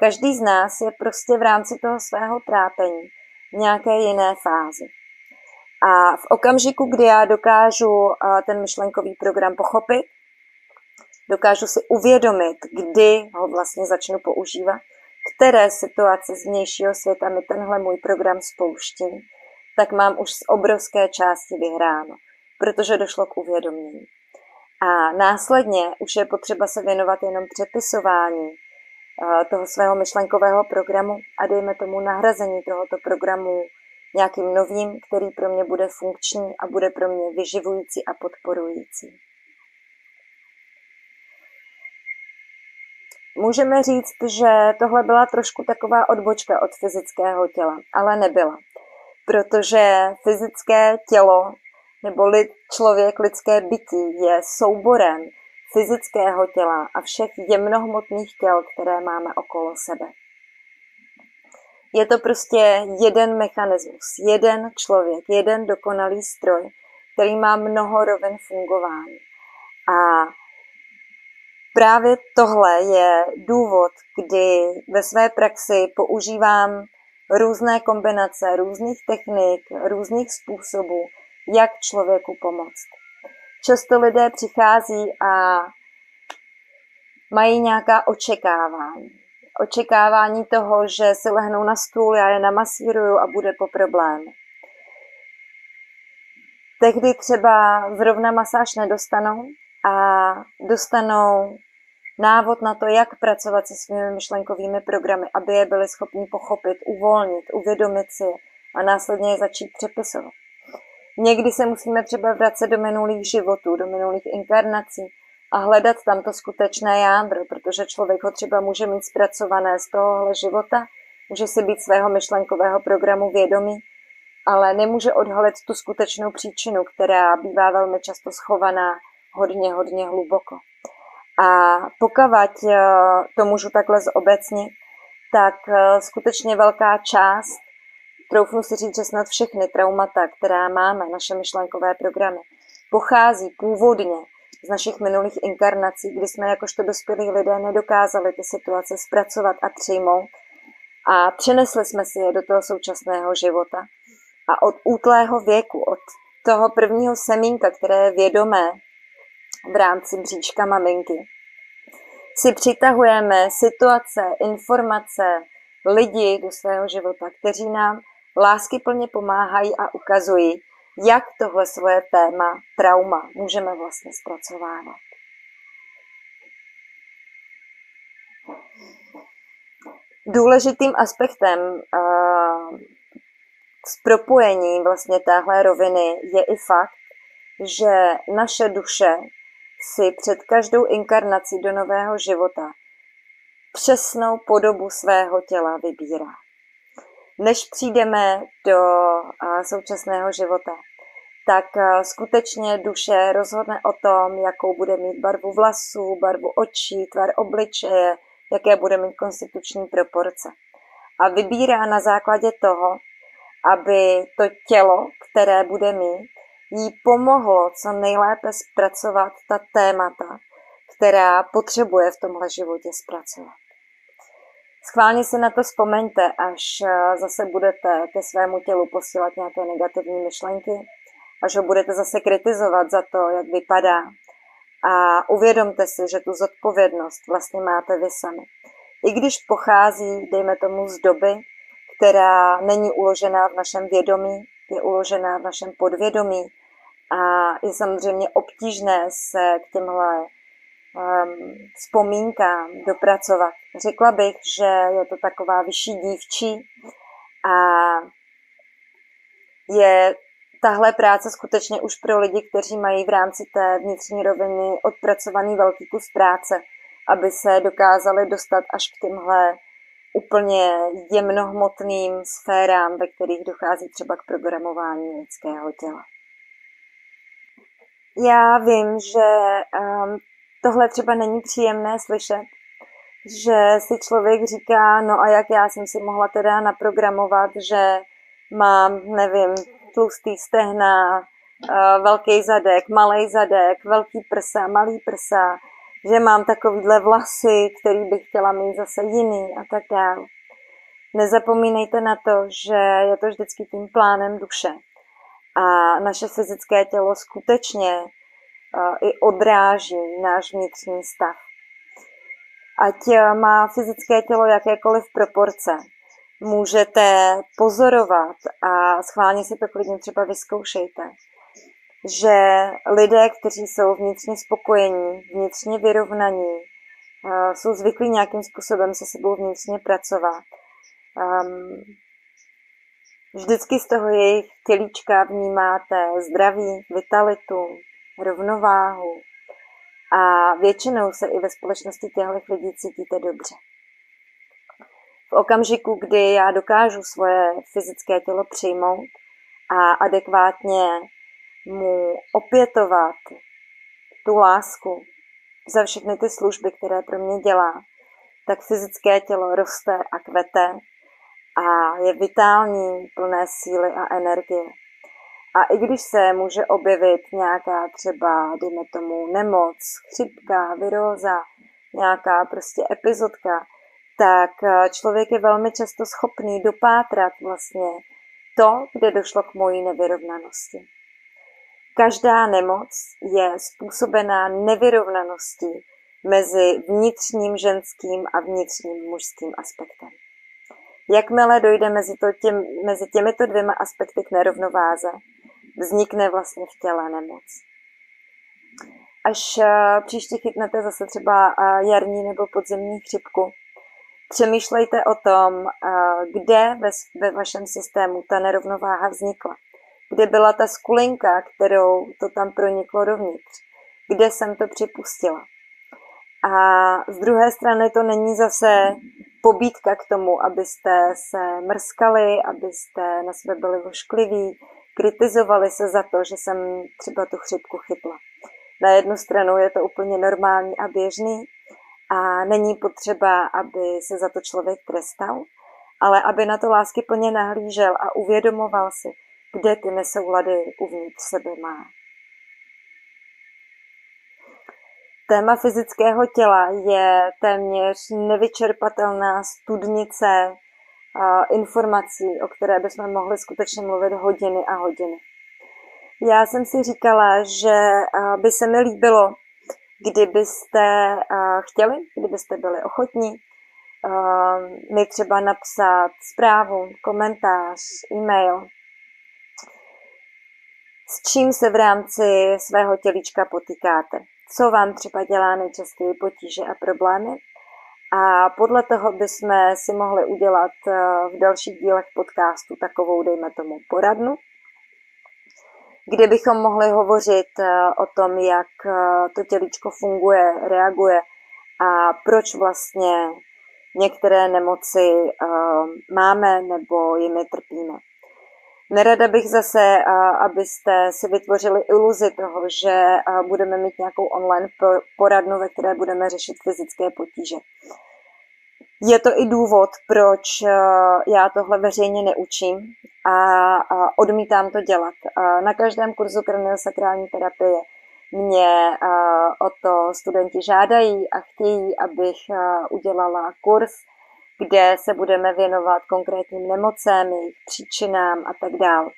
Každý z nás je prostě v rámci toho svého trápení v nějaké jiné fázi. A v okamžiku, kdy já dokážu ten myšlenkový program pochopit, dokážu si uvědomit, kdy ho vlastně začnu používat, které situace z vnějšího světa mi tenhle můj program spouští, tak mám už z obrovské části vyhráno, protože došlo k uvědomění. A následně už je potřeba se věnovat jenom přepisování toho svého myšlenkového programu a dejme tomu nahrazení tohoto programu nějakým novým, který pro mě bude funkční a bude pro mě vyživující a podporující. Můžeme říct, že tohle byla trošku taková odbočka od fyzického těla, ale nebyla. Protože fyzické tělo nebo lid, člověk, lidské bytí je souborem fyzického těla a všech jemnohmotných těl, které máme okolo sebe. Je to prostě jeden mechanismus, jeden člověk, jeden dokonalý stroj, který má mnoho rovin fungování. A právě tohle je důvod, kdy ve své praxi používám různé kombinace různých technik, různých způsobů, jak člověku pomoct. Často lidé přichází a mají nějaká očekávání. Očekávání toho, že si lehnou na stůl, já je namasíruju a bude po problému. Tehdy třeba zrovna masáž nedostanou a dostanou návod na to, jak pracovat se svými myšlenkovými programy, aby je byli schopni pochopit, uvolnit, uvědomit si a následně je začít přepisovat. Někdy se musíme třeba vracet do minulých životů, do minulých inkarnací a hledat tam to skutečné jádro, protože člověk ho třeba může mít zpracované z tohohle života, může si být svého myšlenkového programu vědomý, ale nemůže odhalit tu skutečnou příčinu, která bývá velmi často schovaná hodně, hodně hluboko. A pokud eh, to můžu takhle zobecnit, tak eh, skutečně velká část troufnu si říct, že snad všechny traumata, která máme, naše myšlenkové programy, pochází původně z našich minulých inkarnací, kdy jsme jakožto dospělí lidé nedokázali ty situace zpracovat a přijmout a přenesli jsme si je do toho současného života. A od útlého věku, od toho prvního semínka, které je vědomé v rámci bříška maminky, si přitahujeme situace, informace, lidi do svého života, kteří nám lásky plně pomáhají a ukazují, jak tohle svoje téma, trauma, můžeme vlastně zpracovávat. Důležitým aspektem uh, s propojením vlastně téhle roviny je i fakt, že naše duše si před každou inkarnací do nového života přesnou podobu svého těla vybírá. Než přijdeme do současného života, tak skutečně duše rozhodne o tom, jakou bude mít barvu vlasů, barvu očí, tvar obličeje, jaké bude mít konstituční proporce. A vybírá na základě toho, aby to tělo, které bude mít, jí pomohlo co nejlépe zpracovat ta témata, která potřebuje v tomhle životě zpracovat. Schválně si na to vzpomeňte, až eh, zase budete ke svému tělu posílat nějaké negativní myšlenky, až ho budete zase kritizovat za to, jak vypadá. A uvědomte si, že tu zodpovědnost vlastně máte vy sami. I když pochází, dejme tomu, z doby, která není uložená v našem vědomí, je uložená v našem podvědomí a je samozřejmě obtížné se k těmhle um, vzpomínkám dopracovat. Řekla bych, že je to taková vyšší dívčí a je tahle práce skutečně už pro lidi, kteří mají v rámci té vnitřní roviny odpracovaný velký kus práce, aby se dokázali dostat až k těmhle úplně jemnohmotným sférám, ve kterých dochází třeba k programování lidského těla. Já vím, že um, tohle třeba není příjemné slyšet, že si člověk říká, no a jak já jsem si mohla teda naprogramovat, že mám, nevím, tlustý stehna, uh, velký zadek, malý zadek, velký prsa, malý prsa, že mám takovýhle vlasy, který bych chtěla mít zase jiný a tak dále. Nezapomínejte na to, že je to vždycky tím plánem duše. A naše fyzické tělo skutečně i odráží náš vnitřní stav. Ať má fyzické tělo jakékoliv proporce, můžete pozorovat a schválně si to klidně třeba vyzkoušejte, že lidé, kteří jsou vnitřně spokojení, vnitřně vyrovnaní, jsou zvyklí nějakým způsobem se sebou vnitřně pracovat. Um, vždycky z toho jejich tělíčka vnímáte zdraví, vitalitu, rovnováhu a většinou se i ve společnosti těchto lidí cítíte dobře. V okamžiku, kdy já dokážu svoje fyzické tělo přijmout a adekvátně mu opětovat tu lásku za všechny ty služby, které pro mě dělá, tak fyzické tělo roste a kvete a je vitální, plné síly a energie. A i když se může objevit nějaká třeba, dejme tomu, nemoc, chřipka, viróza, nějaká prostě epizodka, tak člověk je velmi často schopný dopátrat vlastně to, kde došlo k mojí nevyrovnanosti. Každá nemoc je způsobená nevyrovnaností mezi vnitřním ženským a vnitřním mužským aspektem. Jakmile dojde mezi, to těm, mezi těmito dvěma aspekty k nerovnováze, vznikne vlastně v těle nemoc. Až eh, příště chytnete zase třeba eh, jarní nebo podzemní chřipku, přemýšlejte o tom, eh, kde ve, ve vašem systému ta nerovnováha vznikla. Kde byla ta skulinka, kterou to tam proniklo dovnitř. Kde jsem to připustila. A z druhé strany to není zase pobídka k tomu, abyste se mrskali, abyste na sebe byli voškliví, kritizovali se za to, že jsem třeba tu chřipku chytla. Na jednu stranu je to úplně normální a běžný a není potřeba, aby se za to člověk trestal, ale aby na to lásky plně nahlížel a uvědomoval si, kde ty nesoulady uvnitř sebe má. Téma fyzického těla je téměř nevyčerpatelná studnice informací, o které bychom mohli skutečně mluvit hodiny a hodiny. Já jsem si říkala, že by se mi líbilo, kdybyste chtěli, kdybyste byli ochotní mi třeba napsat zprávu, komentář, e-mail, s čím se v rámci svého tělíčka potýkáte co vám třeba dělá nejčastěji potíže a problémy. A podle toho bychom si mohli udělat eh, v dalších dílech podcastu takovou, dejme tomu, poradnu, kde bychom mohli hovořit eh, o tom, jak eh, to tělíčko funguje, reaguje a proč vlastně některé nemoci máme nebo jimi trpíme. Nerada bych zase, abyste si vytvořili iluzi toho, že budeme mít nějakou online poradnu, ve které budeme řešit fyzické potíže. Je to i důvod, proč já tohle veřejně neučím a odmítám to dělat. Na každém kurzu kraniosakrální terapie mě o to studenti žádají a chtějí, abych udělala kurz, kde se budeme věnovat konkrétním nemocem, jejich příčinám a tak dále.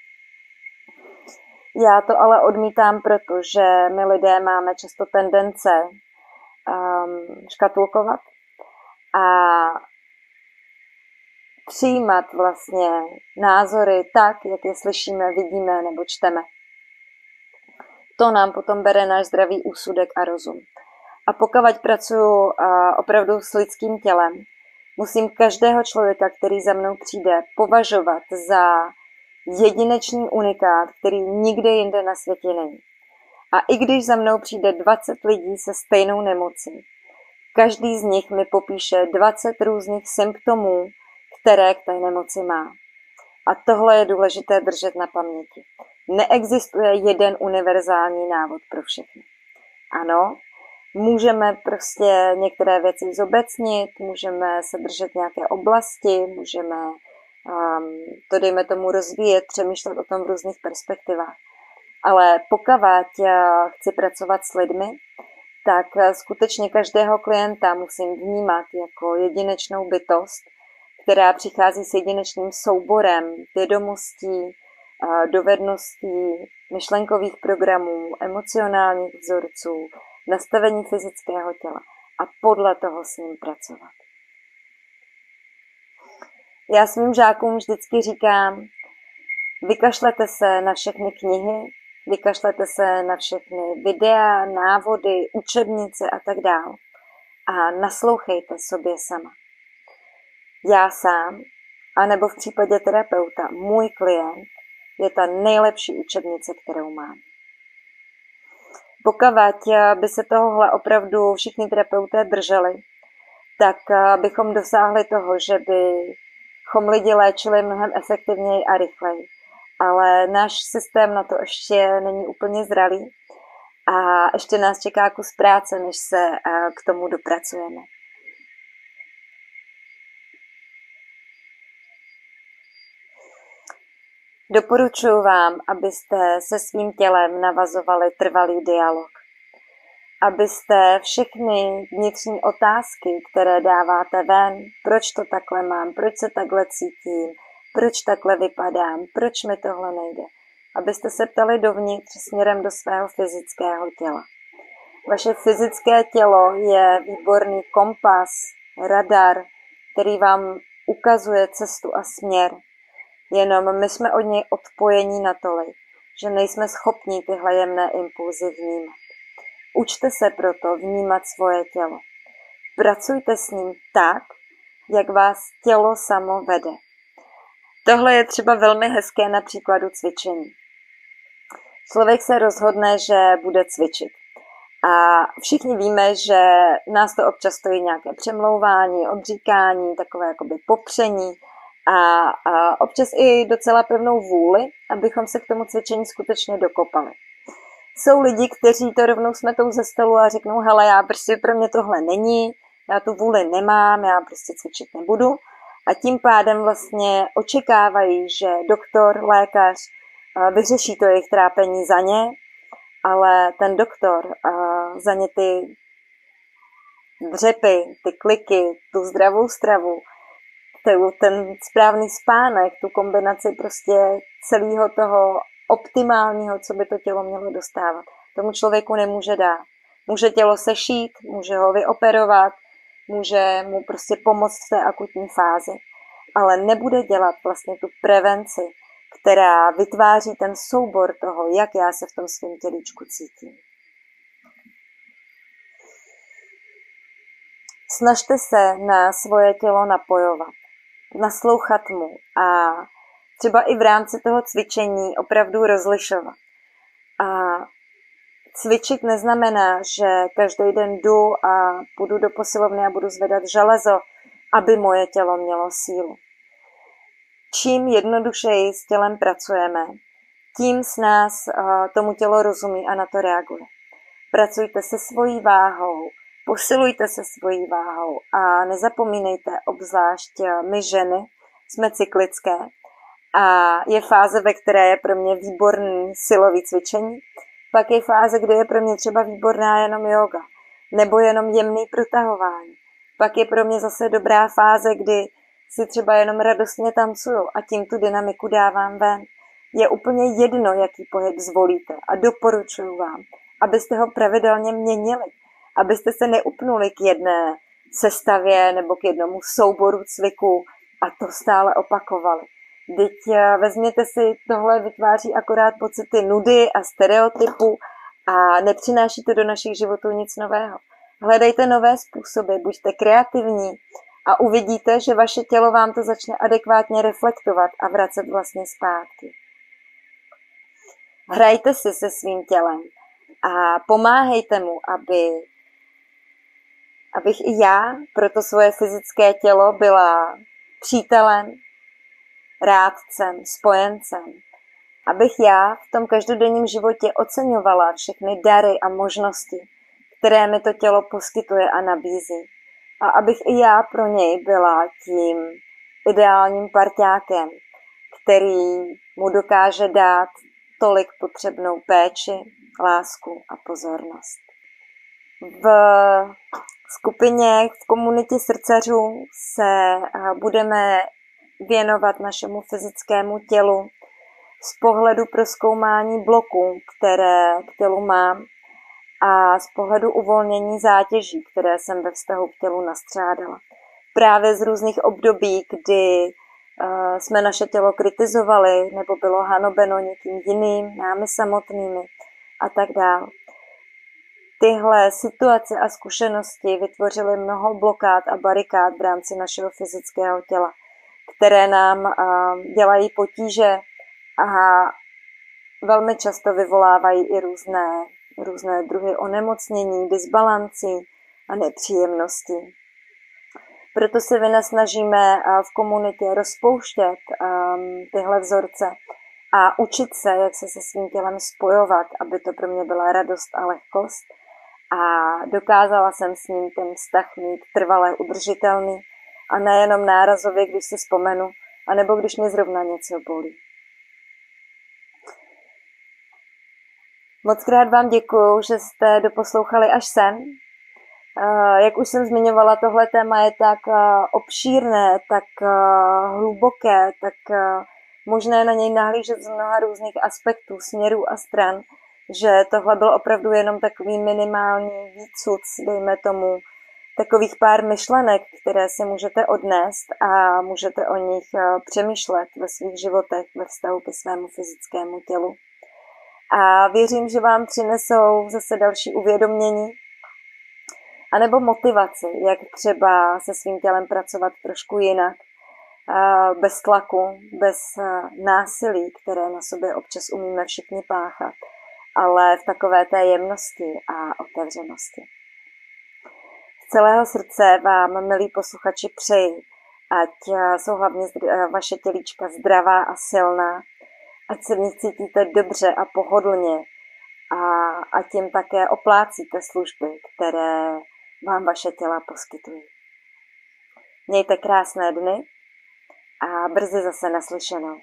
Já to ale odmítám, protože my lidé máme často tendence um, škatulkovat a přijímat vlastně názory tak, jak je slyšíme, vidíme nebo čteme. To nám potom bere náš zdravý úsudek a rozum. A pokud pracuji opravdu s lidským tělem, musím každého člověka, který za mnou přijde, považovat za jedinečný unikát, který nikde jinde na světě není. A i když za mnou přijde 20 lidí se stejnou nemocí, každý z nich mi popíše 20 různých symptomů, které k té nemoci má. A tohle je důležité držet na paměti. Neexistuje jeden univerzální návod pro všechny. Ano, můžeme prostě některé věci zobecnit, můžeme se držet nějaké oblasti, můžeme um, to, dejme tomu, rozvíjet, přemýšlet o tom v různých perspektivách. Ale pokud já chci pracovat s lidmi, tak skutečně každého klienta musím vnímat jako jedinečnou bytost, která přichází s jedinečným souborem vědomostí, dovedností, myšlenkových programů, emocionálních vzorců, nastavení fyzického těla a podle toho s ním pracovat. Já svým žákům vždycky říkám, vykašlete se na všechny knihy, vykašlete se na všechny videa, návody, učebnice a tak dále a naslouchejte sobě sama. Já sám, anebo v případě terapeuta, můj klient, je ta nejlepší učebnice, kterou mám. Pokud by se tohohle opravdu všichni terapeuté drželi, tak bychom dosáhli toho, že bychom lidi léčili mnohem efektivněji a rychleji. Ale náš systém na to ještě není úplně zralý a ještě nás čeká kus práce, než se k tomu dopracujeme. Doporučuji vám, abyste se svým tělem navazovali trvalý dialog. Abyste všechny vnitřní otázky, které dáváte ven, proč to takhle mám, proč se takhle cítím, proč takhle vypadám, proč mi tohle nejde, abyste se ptali dovnitř směrem do svého fyzického těla. Vaše fyzické tělo je výborný kompas, radar, který vám ukazuje cestu a směr, Jenom my jsme od něj odpojení natolik, že nejsme schopni tyhle jemné impulzy vnímat. Učte se proto vnímat svoje tělo. Pracujte s ním tak, jak vás tělo samo vede. Tohle je třeba velmi hezké na příkladu cvičení. Člověk se rozhodne, že bude cvičit. A všichni víme, že nás to občas stojí nějaké přemlouvání, odříkání, takové jakoby popření, a, a občas i docela pevnou vůli, abychom se k tomu cvičení skutečně dokopali. Jsou lidi, kteří to rovnou smetou ze stolu a řeknou, hele, já prostě pro mě tohle není, já tu vůli nemám, já prostě cvičit nebudu. A tím pádem vlastně očekávají, že doktor, lékař vyřeší to jejich trápení za ně, ale ten doktor za ně ty dřepy, ty kliky, tu zdravou stravu ten správný spánek, tu kombinaci prostě celého toho optimálního, co by to tělo mělo dostávat. Tomu člověku nemůže dát. Může tělo sešít, může ho vyoperovat, může mu prostě pomoct v té akutní fázi, ale nebude dělat vlastně tu prevenci, která vytváří ten soubor toho, jak já se v tom svém tělíčku cítím. Snažte se na svoje tělo napojovat naslouchat mu a třeba i v rámci toho cvičení opravdu rozlišovat. A cvičit neznamená, že každý den jdu a půjdu do posilovny a budu zvedat železo, aby moje tělo mělo sílu. Čím jednodušeji s tělem pracujeme, tím s nás tomu tělo rozumí a na to reaguje. Pracujte se svojí váhou, posilujte se svojí váhou a nezapomínejte, obzvlášť my ženy, jsme cyklické a je fáze, ve které je pro mě výborný silový cvičení, pak je fáze, kdy je pro mě třeba výborná jenom yoga nebo jenom jemný protahování. Pak je pro mě zase dobrá fáze, kdy si třeba jenom radostně tancuju a tím tu dynamiku dávám ven. Je úplně jedno, jaký pohyb zvolíte a doporučuji vám, abyste ho pravidelně měnili, abyste se neupnuli k jedné sestavě nebo k jednomu souboru cviku a to stále opakovali. Teď eh, vezměte si, tohle vytváří akorát pocity nudy a stereotypu a nepřináší to do našich životů nic nového. Hledejte nové způsoby, buďte kreativní a uvidíte, že vaše tělo vám to začne adekvátně reflektovat a vracet vlastně zpátky. Hrajte si se svým tělem a pomáhejte mu, aby, abych i já pro to svoje fyzické tělo byla přítelem, rádcem, spojencem. Abych já v tom každodenním životě oceňovala všechny dary a možnosti, které mi to tělo poskytuje a nabízí. A abych i já pro něj byla tím ideálním parťákem, který mu dokáže dát tolik potřebnou péči, lásku a pozornost. V skupině, v komunitě srdcařů se budeme věnovat našemu fyzickému tělu z pohledu proskoumání bloků, které k tělu mám a z pohledu uvolnění zátěží, které jsem ve vztahu k tělu nastřádala. Právě z různých období, kdy uh, jsme naše tělo kritizovali nebo bylo hanobeno někým jiným, námi samotnými a tak dále. Tyhle situace a zkušenosti vytvořily mnoho blokád a barikád v rámci našeho fyzického těla, které nám dělají potíže a velmi často vyvolávají i různé různé druhy onemocnění, disbalancí a nepříjemností. Proto se vynasnažíme v komunitě rozpouštět tyhle vzorce a učit se, jak se se svým tělem spojovat, aby to pro mě byla radost a lehkost. A dokázala jsem s ním ten vztah mít trvalé udržitelný a nejenom nárazově, když si vzpomenu, anebo když mě zrovna něco bolí. Moc krát vám děkuju, že jste doposlouchali až sem. Jak už jsem zmiňovala, tohle téma je tak obšírné, tak hluboké, tak možné na něj nahlížet z mnoha různých aspektů, směrů a stran, že tohle byl opravdu jenom takový minimální výcud, dejme tomu, takových pár myšlenek, které si můžete odnést a můžete o nich přemýšlet ve svých životech ve vztahu ke svému fyzickému tělu. A věřím, že vám přinesou zase další uvědomění anebo motivaci, jak třeba se svým tělem pracovat trošku jinak, bez tlaku, bez násilí, které na sobě občas umíme všichni páchat, ale v takové té jemnosti a otevřenosti. Z celého srdce vám, milí posluchači, přeji, ať jsou hlavně vaše tělíčka zdravá a silná, ať se v nich cítíte dobře a pohodlně a, a tím také oplácíte služby, které vám vaše těla poskytují. Mějte krásné dny a brzy zase naslyšenou.